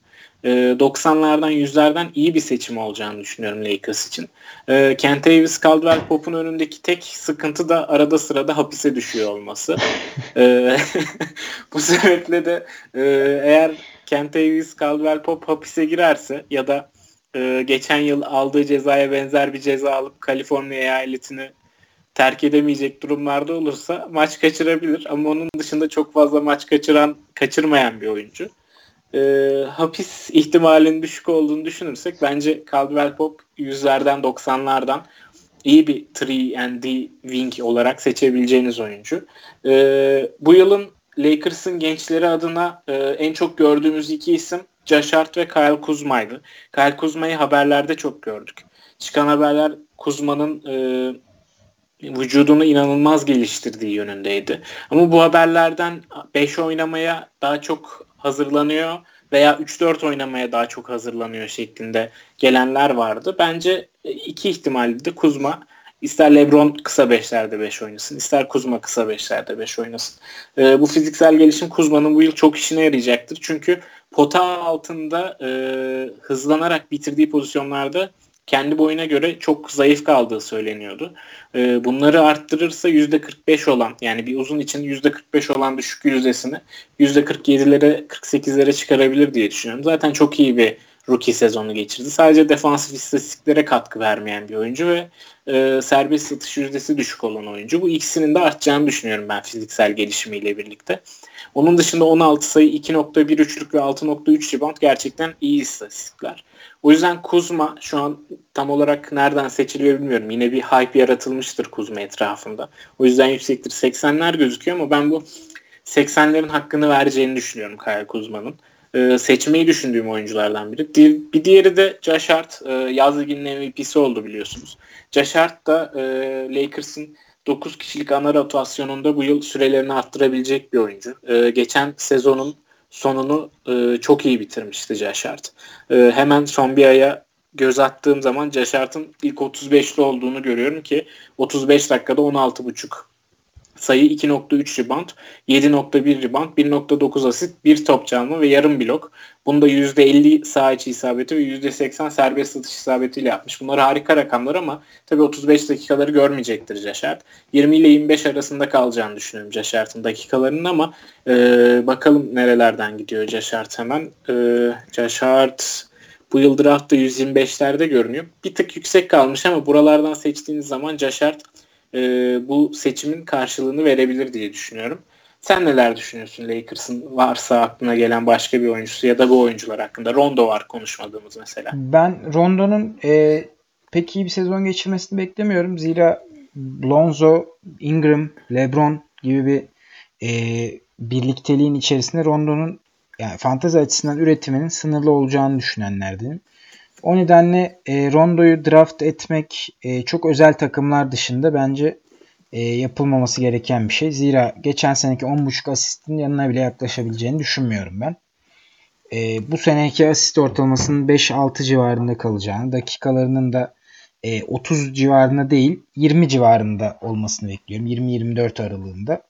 90'lardan ee, yüzlerden iyi bir seçim olacağını düşünüyorum Lakers için. E, Kent Davis Caldwell Pop'un önündeki tek sıkıntı da arada sırada hapise düşüyor olması. Ee, bu sebeple de e, eğer Kent Davis Caldwell Pop hapise girerse ya da e, geçen yıl aldığı cezaya benzer bir ceza alıp Kaliforniya eyaletini terk edemeyecek durumlarda olursa maç kaçırabilir ama onun dışında çok fazla maç kaçıran kaçırmayan bir oyuncu e, hapis ihtimalinin düşük olduğunu düşünürsek bence Caldwell Pop yüzlerden 90'lardan iyi bir 3 and D wing olarak seçebileceğiniz oyuncu. E, bu yılın Lakers'ın gençleri adına e, en çok gördüğümüz iki isim Josh Hart ve Kyle Kuzma'ydı. Kyle Kuzma'yı haberlerde çok gördük. Çıkan haberler Kuzma'nın e, vücudunu inanılmaz geliştirdiği yönündeydi. Ama bu haberlerden 5 oynamaya daha çok hazırlanıyor veya 3-4 oynamaya daha çok hazırlanıyor şeklinde gelenler vardı. Bence e, iki ihtimalde de Kuzma ister LeBron kısa 5'lerde 5 oynasın, ister Kuzma kısa 5'lerde 5 oynasın. E, bu fiziksel gelişim Kuzma'nın bu yıl çok işine yarayacaktır. Çünkü pota altında e, hızlanarak bitirdiği pozisyonlarda kendi boyuna göre çok zayıf kaldığı söyleniyordu. Ee, bunları arttırırsa %45 olan yani bir uzun için %45 olan düşük yüzdesini %47'lere 48'lere çıkarabilir diye düşünüyorum. Zaten çok iyi bir rookie sezonu geçirdi. Sadece defansif istatistiklere katkı vermeyen bir oyuncu ve e, serbest satış yüzdesi düşük olan oyuncu. Bu ikisinin de artacağını düşünüyorum ben fiziksel gelişimiyle birlikte. Onun dışında 16 sayı, 2.1 üçlük ve 6.3 rebound gerçekten iyi istatistikler. O yüzden Kuzma şu an tam olarak nereden seçiliyor bilmiyorum. Yine bir hype yaratılmıştır Kuzma etrafında. O yüzden yüksektir. 80'ler gözüküyor ama ben bu 80'lerin hakkını vereceğini düşünüyorum Kyle Kuzma'nın. Ee, seçmeyi düşündüğüm oyunculardan biri. Bir diğeri de Josh Hart. Ee, yaz liginin MVP'si oldu biliyorsunuz. Josh Hart da e, Lakers'ın 9 kişilik ana rotasyonunda bu yıl sürelerini arttırabilecek bir oyuncu. Ee, geçen sezonun sonunu e, çok iyi bitirmişti Caşart. E, hemen son bir aya göz attığım zaman Caşart'ın ilk 35'li olduğunu görüyorum ki 35 dakikada 16.5 sayı 2.3 rebound, 7.1 rebound, 1.9 asit, 1 top çalma ve yarım blok. Bunda %50 sağ içi isabeti ve %80 serbest atış isabetiyle yapmış. Bunlar harika rakamlar ama tabii 35 dakikaları görmeyecektir Caşart. 20 ile 25 arasında kalacağını düşünüyorum Caşart'ın dakikalarının ama e, bakalım nerelerden gidiyor Caşart hemen. E, Caşart bu yıl draftta 125'lerde görünüyor. Bir tık yüksek kalmış ama buralardan seçtiğiniz zaman Caşart e, bu seçimin karşılığını verebilir diye düşünüyorum. Sen neler düşünüyorsun Lakers'ın varsa aklına gelen başka bir oyuncusu ya da bu oyuncular hakkında? Rondo var konuşmadığımız mesela. Ben Rondo'nun e, pek iyi bir sezon geçirmesini beklemiyorum. Zira Lonzo, Ingram, LeBron gibi bir e, birlikteliğin içerisinde Rondo'nun yani fantezi açısından üretiminin sınırlı olacağını düşünenlerdenim. O nedenle e, Rondo'yu draft etmek e, çok özel takımlar dışında bence e, yapılmaması gereken bir şey. Zira geçen seneki 10.5 asistin yanına bile yaklaşabileceğini düşünmüyorum ben. E, bu seneki asist ortalamasının 5-6 civarında kalacağını, dakikalarının da e, 30 civarında değil 20 civarında olmasını bekliyorum. 20-24 aralığında.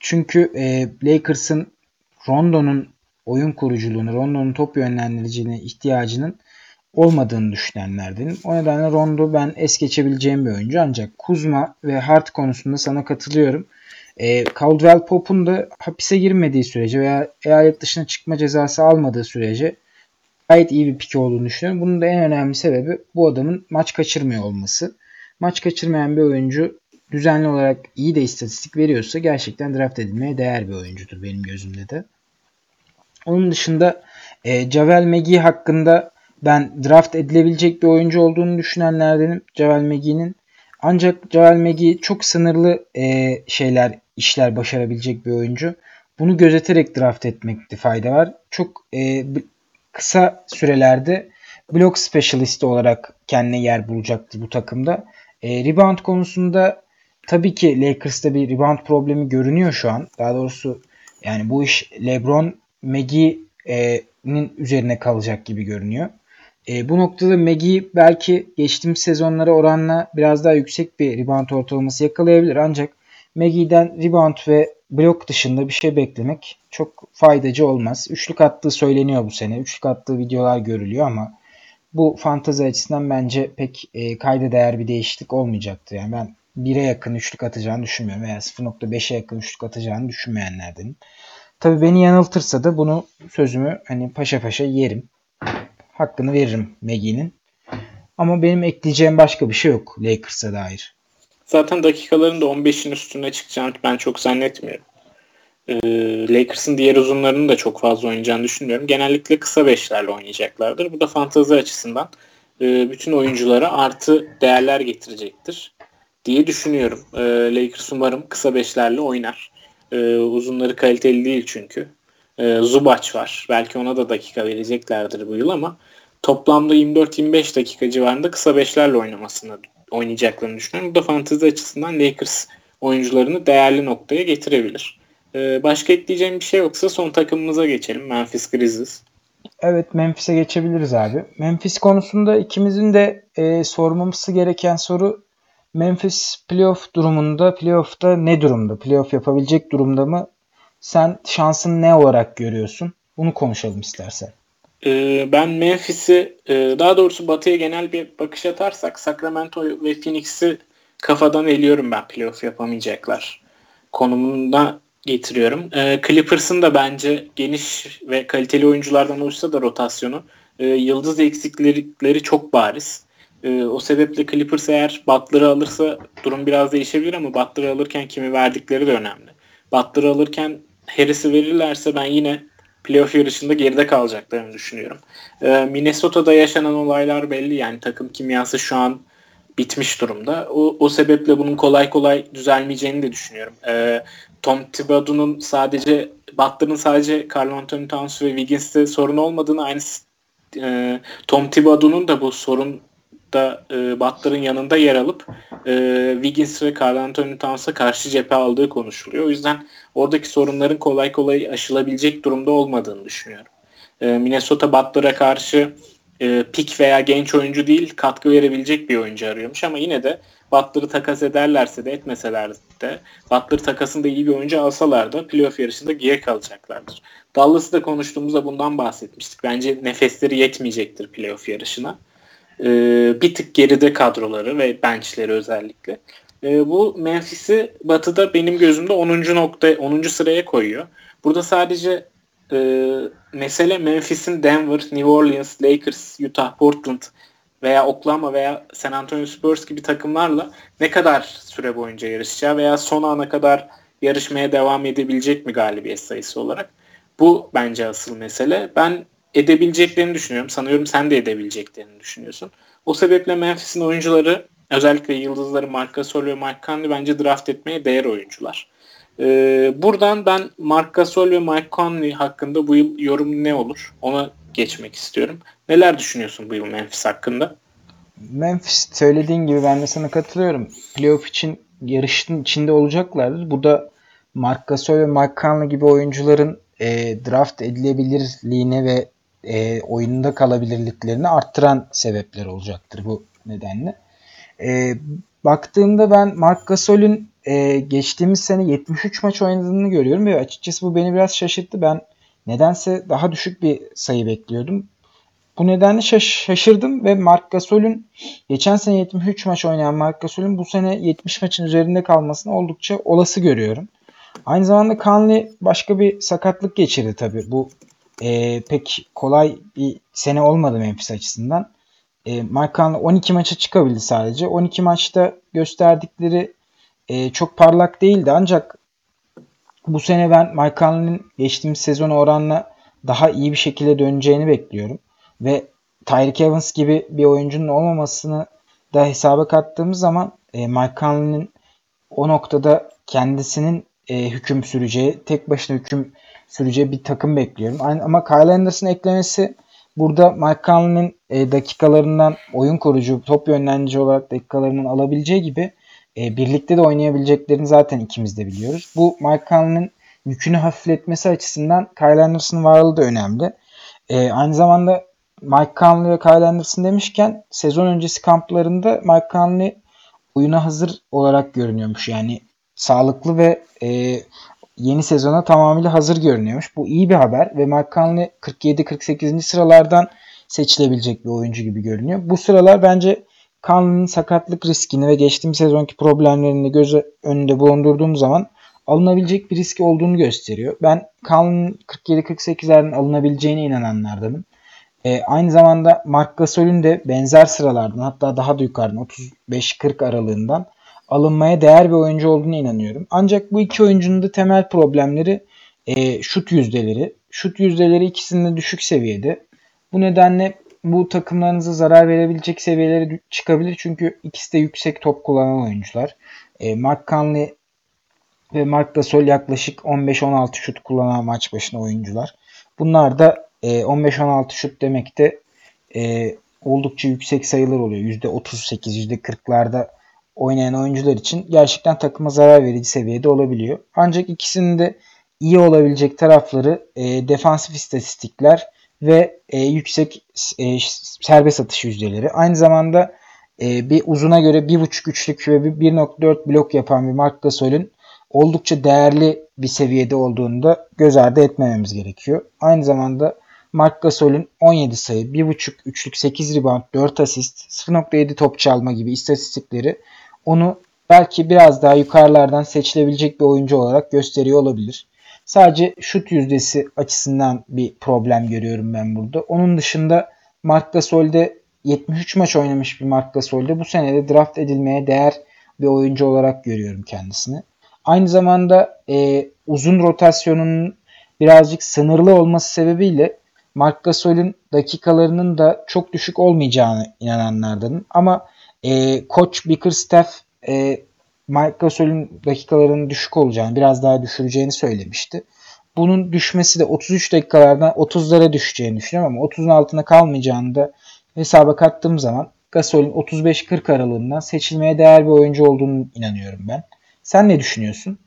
Çünkü e, Lakers'ın Rondo'nun oyun kuruculuğunu, Rondo'nun top yönlendiriciliğine ihtiyacının olmadığını düşünenlerdenim. O nedenle Rondo ben es geçebileceğim bir oyuncu ancak Kuzma ve Hart konusunda sana katılıyorum. E, Caldwell Pope'un da hapise girmediği sürece veya eyalet dışına çıkma cezası almadığı sürece gayet iyi bir pik olduğunu düşünüyorum. Bunun da en önemli sebebi bu adamın maç kaçırmıyor olması. Maç kaçırmayan bir oyuncu düzenli olarak iyi de istatistik veriyorsa gerçekten draft edilmeye değer bir oyuncudur benim gözümde de. Onun dışında e, Javel McGee hakkında ben draft edilebilecek bir oyuncu olduğunu düşünenlerdenim Javel McGee'nin. Ancak Javel McGee çok sınırlı e, şeyler, işler başarabilecek bir oyuncu. Bunu gözeterek draft etmekte fayda var. Çok e, kısa sürelerde blok specialist olarak kendine yer bulacaktır bu takımda. E, rebound konusunda tabii ki Lakers'ta bir rebound problemi görünüyor şu an. Daha doğrusu yani bu iş LeBron, McGee'nin üzerine kalacak gibi görünüyor. E, bu noktada Maggie belki geçtiğimiz sezonlara oranla biraz daha yüksek bir rebound ortalaması yakalayabilir. Ancak Maggie'den rebound ve blok dışında bir şey beklemek çok faydacı olmaz. Üçlük attığı söyleniyor bu sene. Üçlük attığı videolar görülüyor ama bu fantazi açısından bence pek e, kayda değer bir değişiklik olmayacaktır. Yani ben 1'e yakın üçlük atacağını düşünmüyorum veya 0.5'e yakın üçlük atacağını düşünmeyenlerdenim. Tabii beni yanıltırsa da bunu sözümü hani paşa paşa yerim hakkını veririm Maggie'nin. Ama benim ekleyeceğim başka bir şey yok Lakers'a dair. Zaten dakikaların da 15'in üstüne çıkacağını ben çok zannetmiyorum. Ee, Lakers'ın diğer uzunlarının da çok fazla oynayacağını düşünmüyorum. Genellikle kısa beşlerle oynayacaklardır. Bu da fantazi açısından e, bütün oyunculara artı değerler getirecektir diye düşünüyorum. E, Lakers umarım kısa beşlerle oynar. E, uzunları kaliteli değil çünkü. E, Zubac var. Belki ona da dakika vereceklerdir bu yıl ama toplamda 24-25 dakika civarında kısa beşlerle oynamasını oynayacaklarını düşünüyorum. Bu da fantezi açısından Lakers oyuncularını değerli noktaya getirebilir. Ee, başka ekleyeceğim bir şey yoksa son takımımıza geçelim. Memphis Grizzlies. Evet Memphis'e geçebiliriz abi. Memphis konusunda ikimizin de e, sormamız gereken soru Memphis playoff durumunda, playoff'ta ne durumda? Playoff yapabilecek durumda mı? Sen şansın ne olarak görüyorsun? Bunu konuşalım istersen. Ee, ben Memphis'i e, daha doğrusu Batı'ya genel bir bakış atarsak Sacramento ve Phoenix'i kafadan eliyorum ben playoff yapamayacaklar konumunda getiriyorum. E, Clippers'ın da bence geniş ve kaliteli oyunculardan oluşsa da rotasyonu e, yıldız eksiklikleri çok bariz. E, o sebeple Clippers eğer Butler'ı alırsa durum biraz değişebilir ama Butler'ı alırken kimi verdikleri de önemli. Butler'ı alırken Harris'i verirlerse ben yine playoff yarışında geride kalacaklarını düşünüyorum. Ee, Minnesota'da yaşanan olaylar belli. Yani takım kimyası şu an bitmiş durumda. O, o sebeple bunun kolay kolay düzelmeyeceğini de düşünüyorum. Ee, Tom Thibodeau'nun sadece Butler'ın sadece Carl Anthony Towns ve Wiggins'te sorun olmadığını aynı e, Tom Thibodeau'nun da bu sorun da e, Butler'ın yanında yer alıp e, Wiggins ve Carl Anthony Towns'a karşı cephe aldığı konuşuluyor. O yüzden oradaki sorunların kolay kolay aşılabilecek durumda olmadığını düşünüyorum. E, Minnesota Butler'a karşı e, pik veya genç oyuncu değil katkı verebilecek bir oyuncu arıyormuş ama yine de Butler'ı takas ederlerse de etmeseler de Butler takasında iyi bir oyuncu alsalar da playoff yarışında geri kalacaklardır. Dallas'ı da konuştuğumuzda bundan bahsetmiştik. Bence nefesleri yetmeyecektir playoff yarışına e, bir tık geride kadroları ve benchleri özellikle. E, bu Memphis'i batıda benim gözümde 10. nokta 10. sıraya koyuyor. Burada sadece e, mesele Memphis'in Denver, New Orleans, Lakers, Utah, Portland veya Oklahoma veya San Antonio Spurs gibi takımlarla ne kadar süre boyunca yarışacağı veya son ana kadar yarışmaya devam edebilecek mi galibiyet sayısı olarak. Bu bence asıl mesele. Ben edebileceklerini düşünüyorum. Sanıyorum sen de edebileceklerini düşünüyorsun. O sebeple Memphis'in oyuncuları özellikle yıldızları Marc Gasol ve Mike Conley bence draft etmeye değer oyuncular. Ee, buradan ben Marc Gasol ve Mike Conley hakkında bu yıl yorum ne olur? Ona geçmek istiyorum. Neler düşünüyorsun bu yıl Memphis hakkında? Memphis söylediğin gibi ben de sana katılıyorum. Playoff için yarışın içinde olacaklardır. Bu da Marc Gasol ve Mike Conley gibi oyuncuların e, draft edilebilirliğine ve e, oyunda kalabilirliklerini arttıran sebepler olacaktır bu nedenle. E, baktığımda ben Marc Gasol'ün e, geçtiğimiz sene 73 maç oynadığını görüyorum ve açıkçası bu beni biraz şaşırttı. Ben nedense daha düşük bir sayı bekliyordum. Bu nedenle şaş- şaşırdım ve Marc Gasol'ün geçen sene 73 maç oynayan Marc Gasol'ün bu sene 70 maçın üzerinde kalmasını oldukça olası görüyorum. Aynı zamanda Conley başka bir sakatlık geçirdi tabii. Bu e, pek kolay bir sene olmadı Memphis açısından. E, Mike Conley 12 maça çıkabildi sadece. 12 maçta gösterdikleri e, çok parlak değildi ancak bu sene ben Mike Conley'nin geçtiğimiz sezon oranla daha iyi bir şekilde döneceğini bekliyorum. Ve Tyreek Evans gibi bir oyuncunun olmamasını da hesaba kattığımız zaman e, Mike Conley'nin o noktada kendisinin e, hüküm süreceği, tek başına hüküm süreceği bir takım bekliyorum. Ama Kyle Anderson'ın eklemesi burada Mike Conley'nin e, dakikalarından oyun kurucu, top yönlendirici olarak dakikalarından alabileceği gibi e, birlikte de oynayabileceklerini zaten ikimiz de biliyoruz. Bu Mike Conley'nin yükünü hafifletmesi açısından Kyle Anderson'ın varlığı da önemli. E, aynı zamanda Mike Conley ve Kyle Anderson demişken sezon öncesi kamplarında Mike Conley oyuna hazır olarak görünüyormuş. Yani sağlıklı ve e, yeni sezona tamamıyla hazır görünüyormuş. Bu iyi bir haber ve Mike Conley 47-48. sıralardan seçilebilecek bir oyuncu gibi görünüyor. Bu sıralar bence Conley'nin sakatlık riskini ve geçtiğimiz sezonki problemlerini göz önünde bulundurduğum zaman alınabilecek bir riski olduğunu gösteriyor. Ben Conley'nin 47-48'lerden alınabileceğine inananlardanım. E, aynı zamanda Mark Gasol'ün de benzer sıralardan hatta daha da yukarıdan 35-40 aralığından alınmaya değer bir oyuncu olduğunu inanıyorum. Ancak bu iki oyuncunun da temel problemleri e, şut yüzdeleri. Şut yüzdeleri ikisinin de düşük seviyede. Bu nedenle bu takımlarınıza zarar verebilecek seviyelere çıkabilir. Çünkü ikisi de yüksek top kullanan oyuncular. E, Mark Conley ve Mark Gasol yaklaşık 15-16 şut kullanan maç başına oyuncular. Bunlar da e, 15-16 şut demek de e, oldukça yüksek sayılar oluyor. %38, %40'larda oynayan oyuncular için gerçekten takıma zarar verici seviyede olabiliyor. Ancak ikisinin de iyi olabilecek tarafları e, defansif istatistikler ve e, yüksek e, serbest atış yüzdeleri. Aynı zamanda e, bir uzuna göre 1.5 üçlük ve 1.4 blok yapan bir Mark Gasol'ün oldukça değerli bir seviyede olduğunu da göz ardı etmememiz gerekiyor. Aynı zamanda Mark Gasol'ün 17 sayı, 1.5 üçlük, 8 rebound, 4 asist, 0.7 top çalma gibi istatistikleri onu belki biraz daha yukarılardan seçilebilecek bir oyuncu olarak gösteriyor olabilir. Sadece şut yüzdesi açısından bir problem görüyorum ben burada. Onun dışında Mark Gasol'de 73 maç oynamış bir Mark Gasol'de bu senede draft edilmeye değer bir oyuncu olarak görüyorum kendisini. Aynı zamanda e, uzun rotasyonunun birazcık sınırlı olması sebebiyle Mark Gasol'ün dakikalarının da çok düşük olmayacağını inananlardanım. Ama e, koç Bickerstaff e, Mike Gasol'ün dakikalarının düşük olacağını, biraz daha düşüreceğini söylemişti. Bunun düşmesi de 33 dakikalardan 30'lara düşeceğini düşünüyorum ama 30'un altına kalmayacağını da hesaba kattığım zaman Gasol'ün 35-40 aralığından seçilmeye değer bir oyuncu olduğunu inanıyorum ben. Sen ne düşünüyorsun?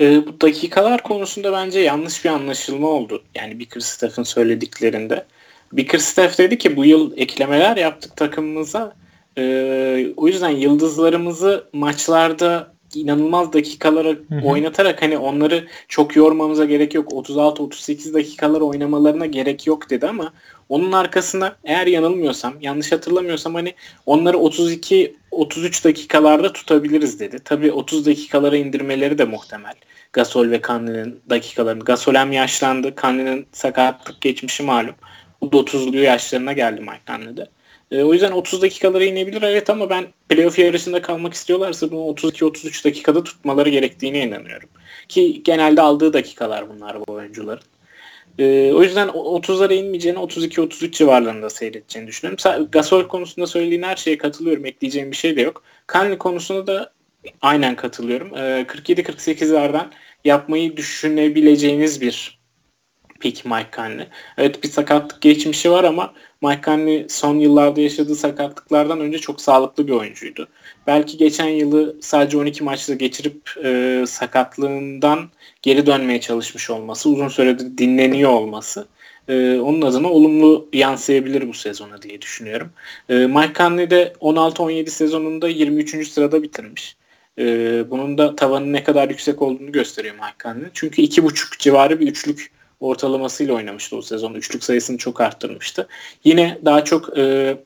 E, bu dakikalar konusunda bence yanlış bir anlaşılma oldu. Yani Bickerstaff'ın söylediklerinde. Bickerstaff dedi ki bu yıl eklemeler yaptık takımımıza ee, o yüzden yıldızlarımızı maçlarda inanılmaz dakikalara oynatarak hani onları çok yormamıza gerek yok. 36-38 dakikalar oynamalarına gerek yok dedi ama onun arkasına eğer yanılmıyorsam, yanlış hatırlamıyorsam hani onları 32 33 dakikalarda tutabiliriz dedi. Tabii 30 dakikalara indirmeleri de muhtemel. Gasol ve Kanli'nin dakikalarını. Gasol hem yaşlandı. Kanli'nin sakatlık geçmişi malum. Bu da 30'lu yaşlarına geldi Mike Conley'de. E, o yüzden 30 dakikalara inebilir evet ama ben playoff yarışında kalmak istiyorlarsa bunu 32-33 dakikada tutmaları gerektiğine inanıyorum. Ki genelde aldığı dakikalar bunlar bu oyuncuların. E, o yüzden 30'lara inmeyeceğini 32-33 civarlarında seyredeceğini düşünüyorum. Gasol konusunda söylediğin her şeye katılıyorum. Ekleyeceğim bir şey de yok. Kanli konusunda da aynen katılıyorum. E, 47-48'lerden yapmayı düşünebileceğiniz bir pick Mike Conley. Evet bir sakatlık geçmişi var ama Mike Conley son yıllarda yaşadığı sakatlıklardan önce çok sağlıklı bir oyuncuydu. Belki geçen yılı sadece 12 maçta geçirip e, sakatlığından geri dönmeye çalışmış olması, uzun süredir dinleniyor olması e, onun adına olumlu yansıyabilir bu sezona diye düşünüyorum. E, Mike Conley de 16-17 sezonunda 23. sırada bitirmiş. E, bunun da tavanın ne kadar yüksek olduğunu gösteriyor Mike Conley. Çünkü 2.5 civarı bir üçlük ortalamasıyla oynamıştı o sezon. Üçlük sayısını çok arttırmıştı. Yine daha çok e,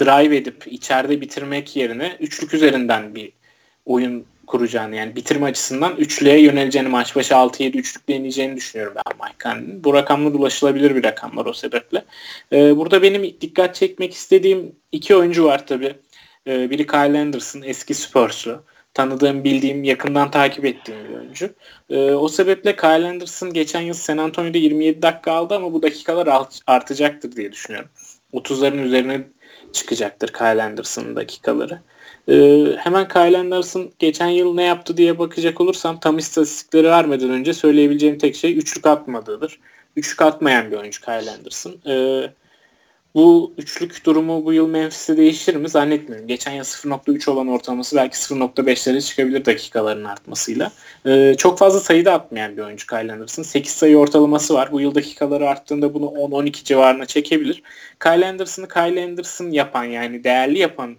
drive edip içeride bitirmek yerine üçlük üzerinden bir oyun kuracağını yani bitirme açısından üçlüye yöneleceğini maç başı 6-7 üçlük deneyeceğini düşünüyorum ben Mike Conley'nin. Bu rakamlar ulaşılabilir bir rakamlar o sebeple. Ee, burada benim dikkat çekmek istediğim iki oyuncu var tabii. Ee, biri Kyle Anderson eski Spurs'lu tanıdığım, bildiğim, yakından takip ettiğim bir oyuncu. E, o sebeple Kyle Anderson geçen yıl San Antonio'da 27 dakika aldı ama bu dakikalar artacaktır diye düşünüyorum. 30'ların üzerine çıkacaktır Kyle Anderson'ın dakikaları. E, hemen Kyle Anderson geçen yıl ne yaptı diye bakacak olursam tam istatistikleri vermeden önce söyleyebileceğim tek şey üçlük atmadığıdır. Üçlük atmayan bir oyuncu Kyle Anderson. E, bu üçlük durumu bu yıl Memphis'te değişir mi zannetmiyorum. Geçen yıl 0.3 olan ortalaması belki 0.5'lere çıkabilir dakikaların artmasıyla. Ee, çok fazla sayıda atmayan bir oyuncu Kyle Anderson. 8 sayı ortalaması var. Bu yıl dakikaları arttığında bunu 10-12 civarına çekebilir. Kyle Anderson'ı Kyle Anderson yapan yani değerli yapan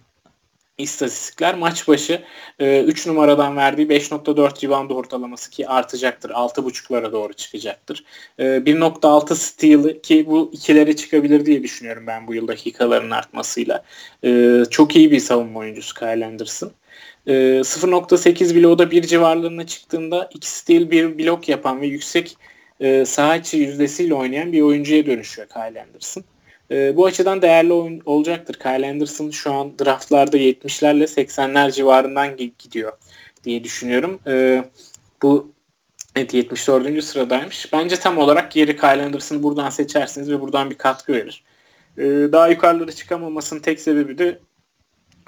istatistikler maç başı e, 3 numaradan verdiği 5.4 rebound ortalaması ki artacaktır. 6.5'lara doğru çıkacaktır. E, 1.6 steal ki bu ikilere çıkabilir diye düşünüyorum ben bu yıl dakikaların artmasıyla. E, çok iyi bir savunma oyuncusu Kyle Anderson. E, 0.8 bloğda bir civarlarına çıktığında 2 steal bir blok yapan ve yüksek e, saha içi yüzdesiyle oynayan bir oyuncuya dönüşüyor Kyle Anderson. E, bu açıdan değerli oyun olacaktır. Kyle Anderson şu an draftlarda 70'lerle 80'ler civarından gidiyor diye düşünüyorum. E, bu evet 74. sıradaymış. Bence tam olarak yeri Kyle Anderson'ı buradan seçersiniz ve buradan bir katkı verir. E, daha yukarılara çıkamamasının tek sebebi de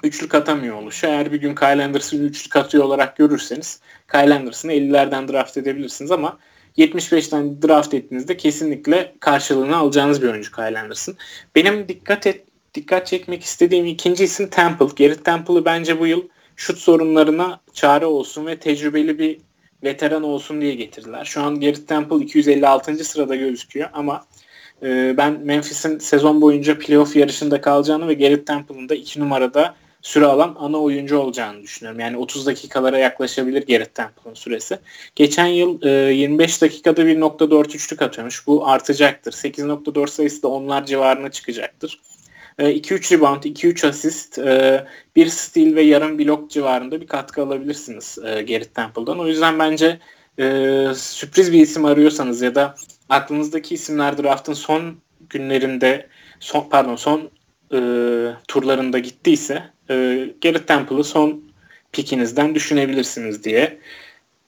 üçlük atamıyor oluşu. Eğer bir gün Kyle Anderson'ı üçlük atıyor olarak görürseniz Kyle Anderson'ı 50'lerden draft edebilirsiniz ama 75'ten draft ettiğinizde kesinlikle karşılığını alacağınız bir oyuncu Kyle Anderson. Benim dikkat et dikkat çekmek istediğim ikinci isim Temple. Garrett Temple'ı bence bu yıl şut sorunlarına çare olsun ve tecrübeli bir veteran olsun diye getirdiler. Şu an Garrett Temple 256. sırada gözüküyor ama e, ben Memphis'in sezon boyunca playoff yarışında kalacağını ve Garrett Temple'ın da 2 numarada süre alan ana oyuncu olacağını düşünüyorum. Yani 30 dakikalara yaklaşabilir Garrett Temple'ın süresi. Geçen yıl e, 25 dakikada 1.43'lük atıyormuş. Bu artacaktır. 8.4 sayısı da onlar civarına çıkacaktır. 2-3 e, rebound, 2-3 asist, e, bir steal ve yarım blok civarında bir katkı alabilirsiniz e, Garrett Temple'dan. O yüzden bence sürpriz bir isim arıyorsanız ya da aklınızdaki isimler draftın son günlerinde son pardon son e, turlarında gittiyse e, Garrett Temple'ı son pikinizden düşünebilirsiniz diye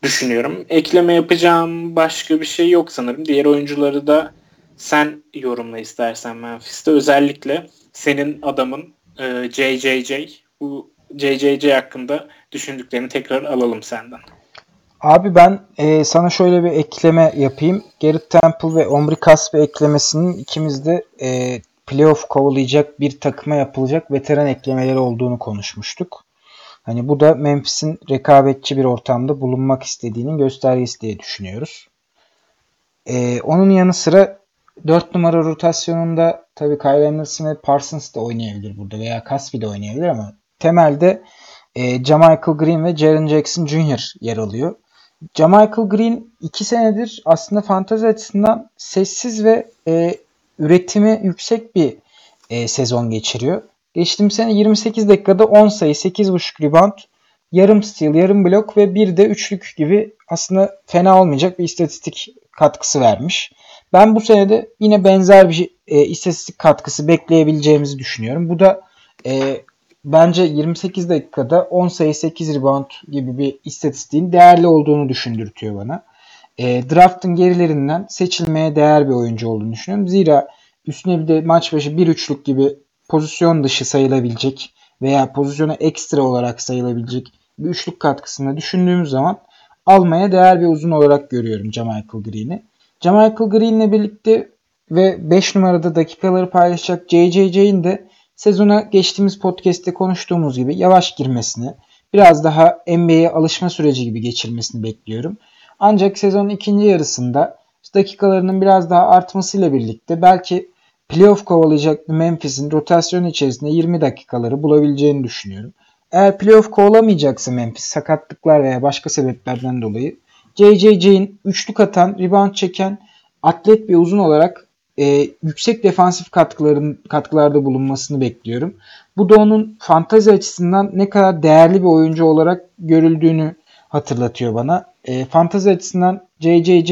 düşünüyorum. Ekleme yapacağım başka bir şey yok sanırım. Diğer oyuncuları da sen yorumla istersen Memphis'te. Özellikle senin adamın e, JJJ. Bu JJJ hakkında düşündüklerini tekrar alalım senden. Abi ben e, sana şöyle bir ekleme yapayım. Garrett Temple ve Omri Kaspe eklemesinin ikimiz de e, playoff kovalayacak bir takıma yapılacak veteran eklemeleri olduğunu konuşmuştuk. Hani bu da Memphis'in rekabetçi bir ortamda bulunmak istediğinin göstergesi diye düşünüyoruz. Ee, onun yanı sıra 4 numara rotasyonunda tabii Kyle Anderson ve Parsons da oynayabilir burada veya Caspi de oynayabilir ama temelde e, Jamichael Green ve Jaren Jackson Jr. yer alıyor. Jamichael Green 2 senedir aslında fantazi açısından sessiz ve e, üretimi yüksek bir e, sezon geçiriyor. Geçtiğim sene 28 dakikada 10 sayı, 8.5 rebound, yarım steal, yarım blok ve bir de üçlük gibi aslında fena olmayacak bir istatistik katkısı vermiş. Ben bu senede yine benzer bir e, istatistik katkısı bekleyebileceğimizi düşünüyorum. Bu da e, bence 28 dakikada 10 sayı 8 rebound gibi bir istatistiğin değerli olduğunu düşündürtüyor bana. E, draftın gerilerinden seçilmeye değer bir oyuncu olduğunu düşünüyorum. Zira üstüne bir de maç başı bir üçlük gibi pozisyon dışı sayılabilecek veya pozisyona ekstra olarak sayılabilecek bir üçlük katkısını düşündüğümüz zaman almaya değer bir uzun olarak görüyorum Jamichael Green'i. Jamichael Green'le birlikte ve 5 numarada dakikaları paylaşacak JJJ'in de sezona geçtiğimiz podcast'te konuştuğumuz gibi yavaş girmesini, biraz daha NBA'ye alışma süreci gibi geçirmesini bekliyorum. Ancak sezonun ikinci yarısında dakikalarının biraz daha artmasıyla birlikte belki playoff kovalayacak Memphis'in rotasyon içerisinde 20 dakikaları bulabileceğini düşünüyorum. Eğer playoff kovalamayacaksa Memphis sakatlıklar veya başka sebeplerden dolayı JJJ'in üçlük atan, rebound çeken atlet bir uzun olarak e, yüksek defansif katkıların katkılarda bulunmasını bekliyorum. Bu da onun fantazi açısından ne kadar değerli bir oyuncu olarak görüldüğünü hatırlatıyor bana. E, fantazi açısından JJJ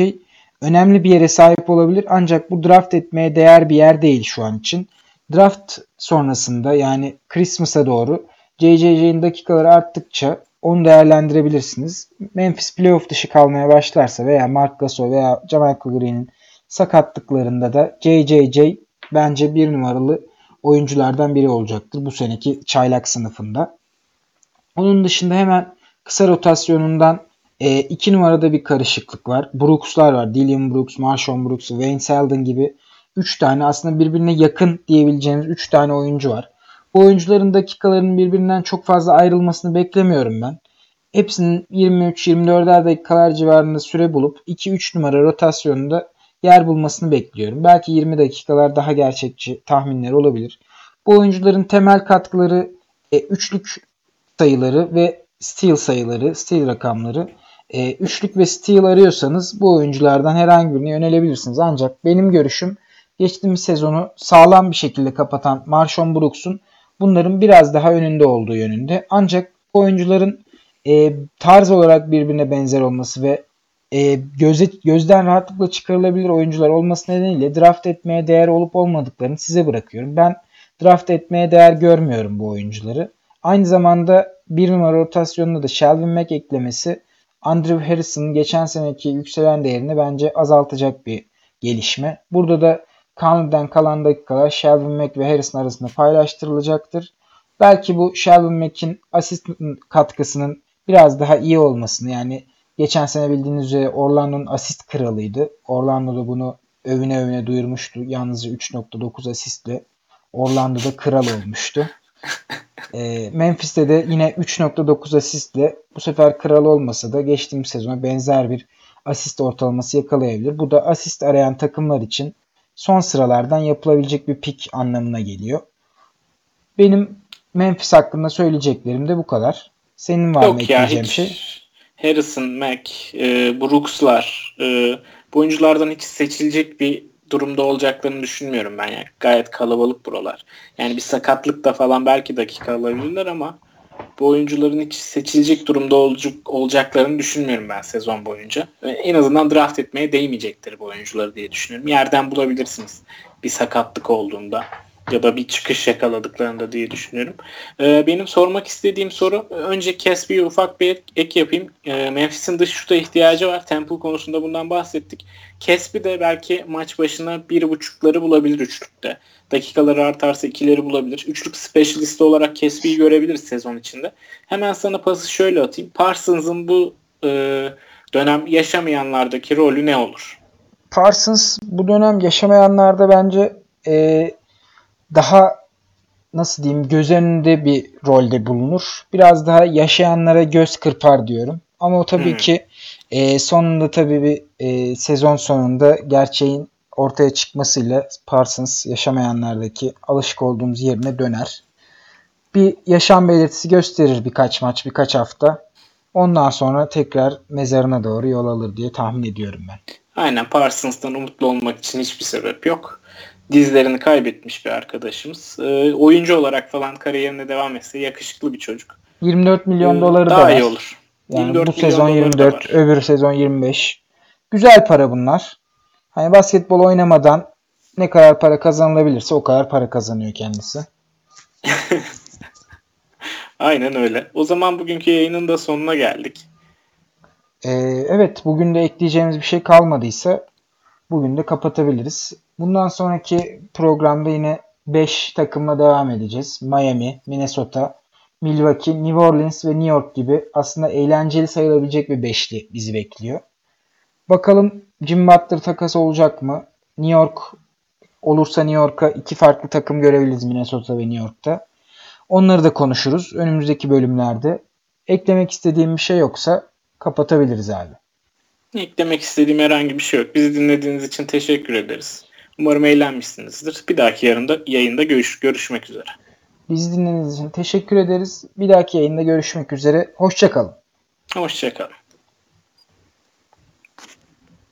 önemli bir yere sahip olabilir ancak bu draft etmeye değer bir yer değil şu an için. Draft sonrasında yani Christmas'a doğru JJJ'in dakikaları arttıkça onu değerlendirebilirsiniz. Memphis playoff dışı kalmaya başlarsa veya Mark Gasol veya Jamal Green'in sakatlıklarında da JJJ bence bir numaralı oyunculardan biri olacaktır bu seneki çaylak sınıfında. Onun dışında hemen kısa rotasyonundan e, iki numarada bir karışıklık var. Brooks'lar var. Dillian Brooks, Marshawn Brooks, Wayne Selden gibi 3 tane aslında birbirine yakın diyebileceğimiz 3 tane oyuncu var. Bu oyuncuların dakikalarının birbirinden çok fazla ayrılmasını beklemiyorum ben. Hepsinin 23-24'er dakikalar civarında süre bulup 2-3 numara rotasyonunda yer bulmasını bekliyorum. Belki 20 dakikalar daha gerçekçi tahminler olabilir. Bu oyuncuların temel katkıları e, üçlük sayıları ve steal sayıları, steal rakamları. E, üçlük ve steal arıyorsanız bu oyunculardan herhangi birine yönelebilirsiniz. Ancak benim görüşüm geçtiğimiz sezonu sağlam bir şekilde kapatan Marshawn Brooks'un bunların biraz daha önünde olduğu yönünde. Ancak oyuncuların e, tarz olarak birbirine benzer olması ve e, göze, gözden rahatlıkla çıkarılabilir oyuncular olması nedeniyle draft etmeye değer olup olmadıklarını size bırakıyorum. Ben draft etmeye değer görmüyorum bu oyuncuları. Aynı zamanda bir numara rotasyonunda da Shelvin Mack eklemesi Andrew Harrison'ın geçen seneki yükselen değerini bence azaltacak bir gelişme. Burada da Conley'den kalan dakikalar Shelvin Mack ve Harrison arasında paylaştırılacaktır. Belki bu Shelvin Mack'in asist katkısının biraz daha iyi olmasını yani geçen sene bildiğiniz üzere Orlando'nun asist kralıydı. Orlando da bunu övüne övüne duyurmuştu. Yalnızca 3.9 asistle Orlando'da kral olmuştu. E, Memphis'te de yine 3.9 asistle bu sefer kral olmasa da geçtiğimiz sezona benzer bir asist ortalaması yakalayabilir. Bu da asist arayan takımlar için son sıralardan yapılabilecek bir pik anlamına geliyor. Benim Memphis hakkında söyleyeceklerim de bu kadar. Senin var Yok mı ekleyeceğim şey? Harrison, Mac, e, Brooks'lar e, bu oyunculardan hiç seçilecek bir durumda olacaklarını düşünmüyorum ben yani. Gayet kalabalık buralar. Yani bir sakatlık da falan belki dakika alabilirler ama bu oyuncuların hiç seçilecek durumda olacak, olacaklarını düşünmüyorum ben sezon boyunca. En azından draft etmeye değmeyecektir bu oyuncuları diye düşünüyorum. Yerden bulabilirsiniz bir sakatlık olduğunda ya da bir çıkış yakaladıklarında diye düşünüyorum. Ee, benim sormak istediğim soru önce Casby'ye ufak bir ek yapayım. Ee, Memphis'in dış şuta ihtiyacı var. Temple konusunda bundan bahsettik. Casby de belki maç başına bir buçukları bulabilir üçlükte. Dakikaları artarsa ikileri bulabilir. Üçlük specialist olarak Casby'yi görebiliriz sezon içinde. Hemen sana pası şöyle atayım. Parsons'ın bu e, dönem yaşamayanlardaki rolü ne olur? Parsons bu dönem yaşamayanlarda bence e, daha nasıl diyeyim göz önünde bir rolde bulunur. Biraz daha yaşayanlara göz kırpar diyorum. Ama o tabii hmm. ki e, sonunda tabii bir e, sezon sonunda gerçeğin ortaya çıkmasıyla Parsons yaşamayanlardaki alışık olduğumuz yerine döner. Bir yaşam belirtisi gösterir birkaç maç, birkaç hafta. Ondan sonra tekrar mezarına doğru yol alır diye tahmin ediyorum ben. Aynen Parsons'tan umutlu olmak için hiçbir sebep yok dizlerini kaybetmiş bir arkadaşımız. E, oyuncu olarak falan kariyerine devam etse yakışıklı bir çocuk. 24 milyon ee, doları daha da iyi olur. Yani bu sezon 24, öbür sezon 25. Güzel para bunlar. Hani basketbol oynamadan ne kadar para kazanılabilirse o kadar para kazanıyor kendisi. Aynen öyle. O zaman bugünkü yayının da sonuna geldik. Ee, evet bugün de ekleyeceğimiz bir şey kalmadıysa bugün de kapatabiliriz. Bundan sonraki programda yine 5 takımla devam edeceğiz. Miami, Minnesota, Milwaukee, New Orleans ve New York gibi aslında eğlenceli sayılabilecek bir beşli bizi bekliyor. Bakalım Jim Butler takası olacak mı? New York olursa New York'a iki farklı takım görebiliriz Minnesota ve New York'ta. Onları da konuşuruz önümüzdeki bölümlerde. Eklemek istediğim bir şey yoksa kapatabiliriz abi. Eklemek istediğim herhangi bir şey yok. Bizi dinlediğiniz için teşekkür ederiz. Umarım eğlenmişsinizdir. Bir dahaki yarında yayında görüş, görüşmek üzere. Bizi dinlediğiniz için teşekkür ederiz. Bir dahaki yayında görüşmek üzere. Hoşçakalın. Hoşçakalın.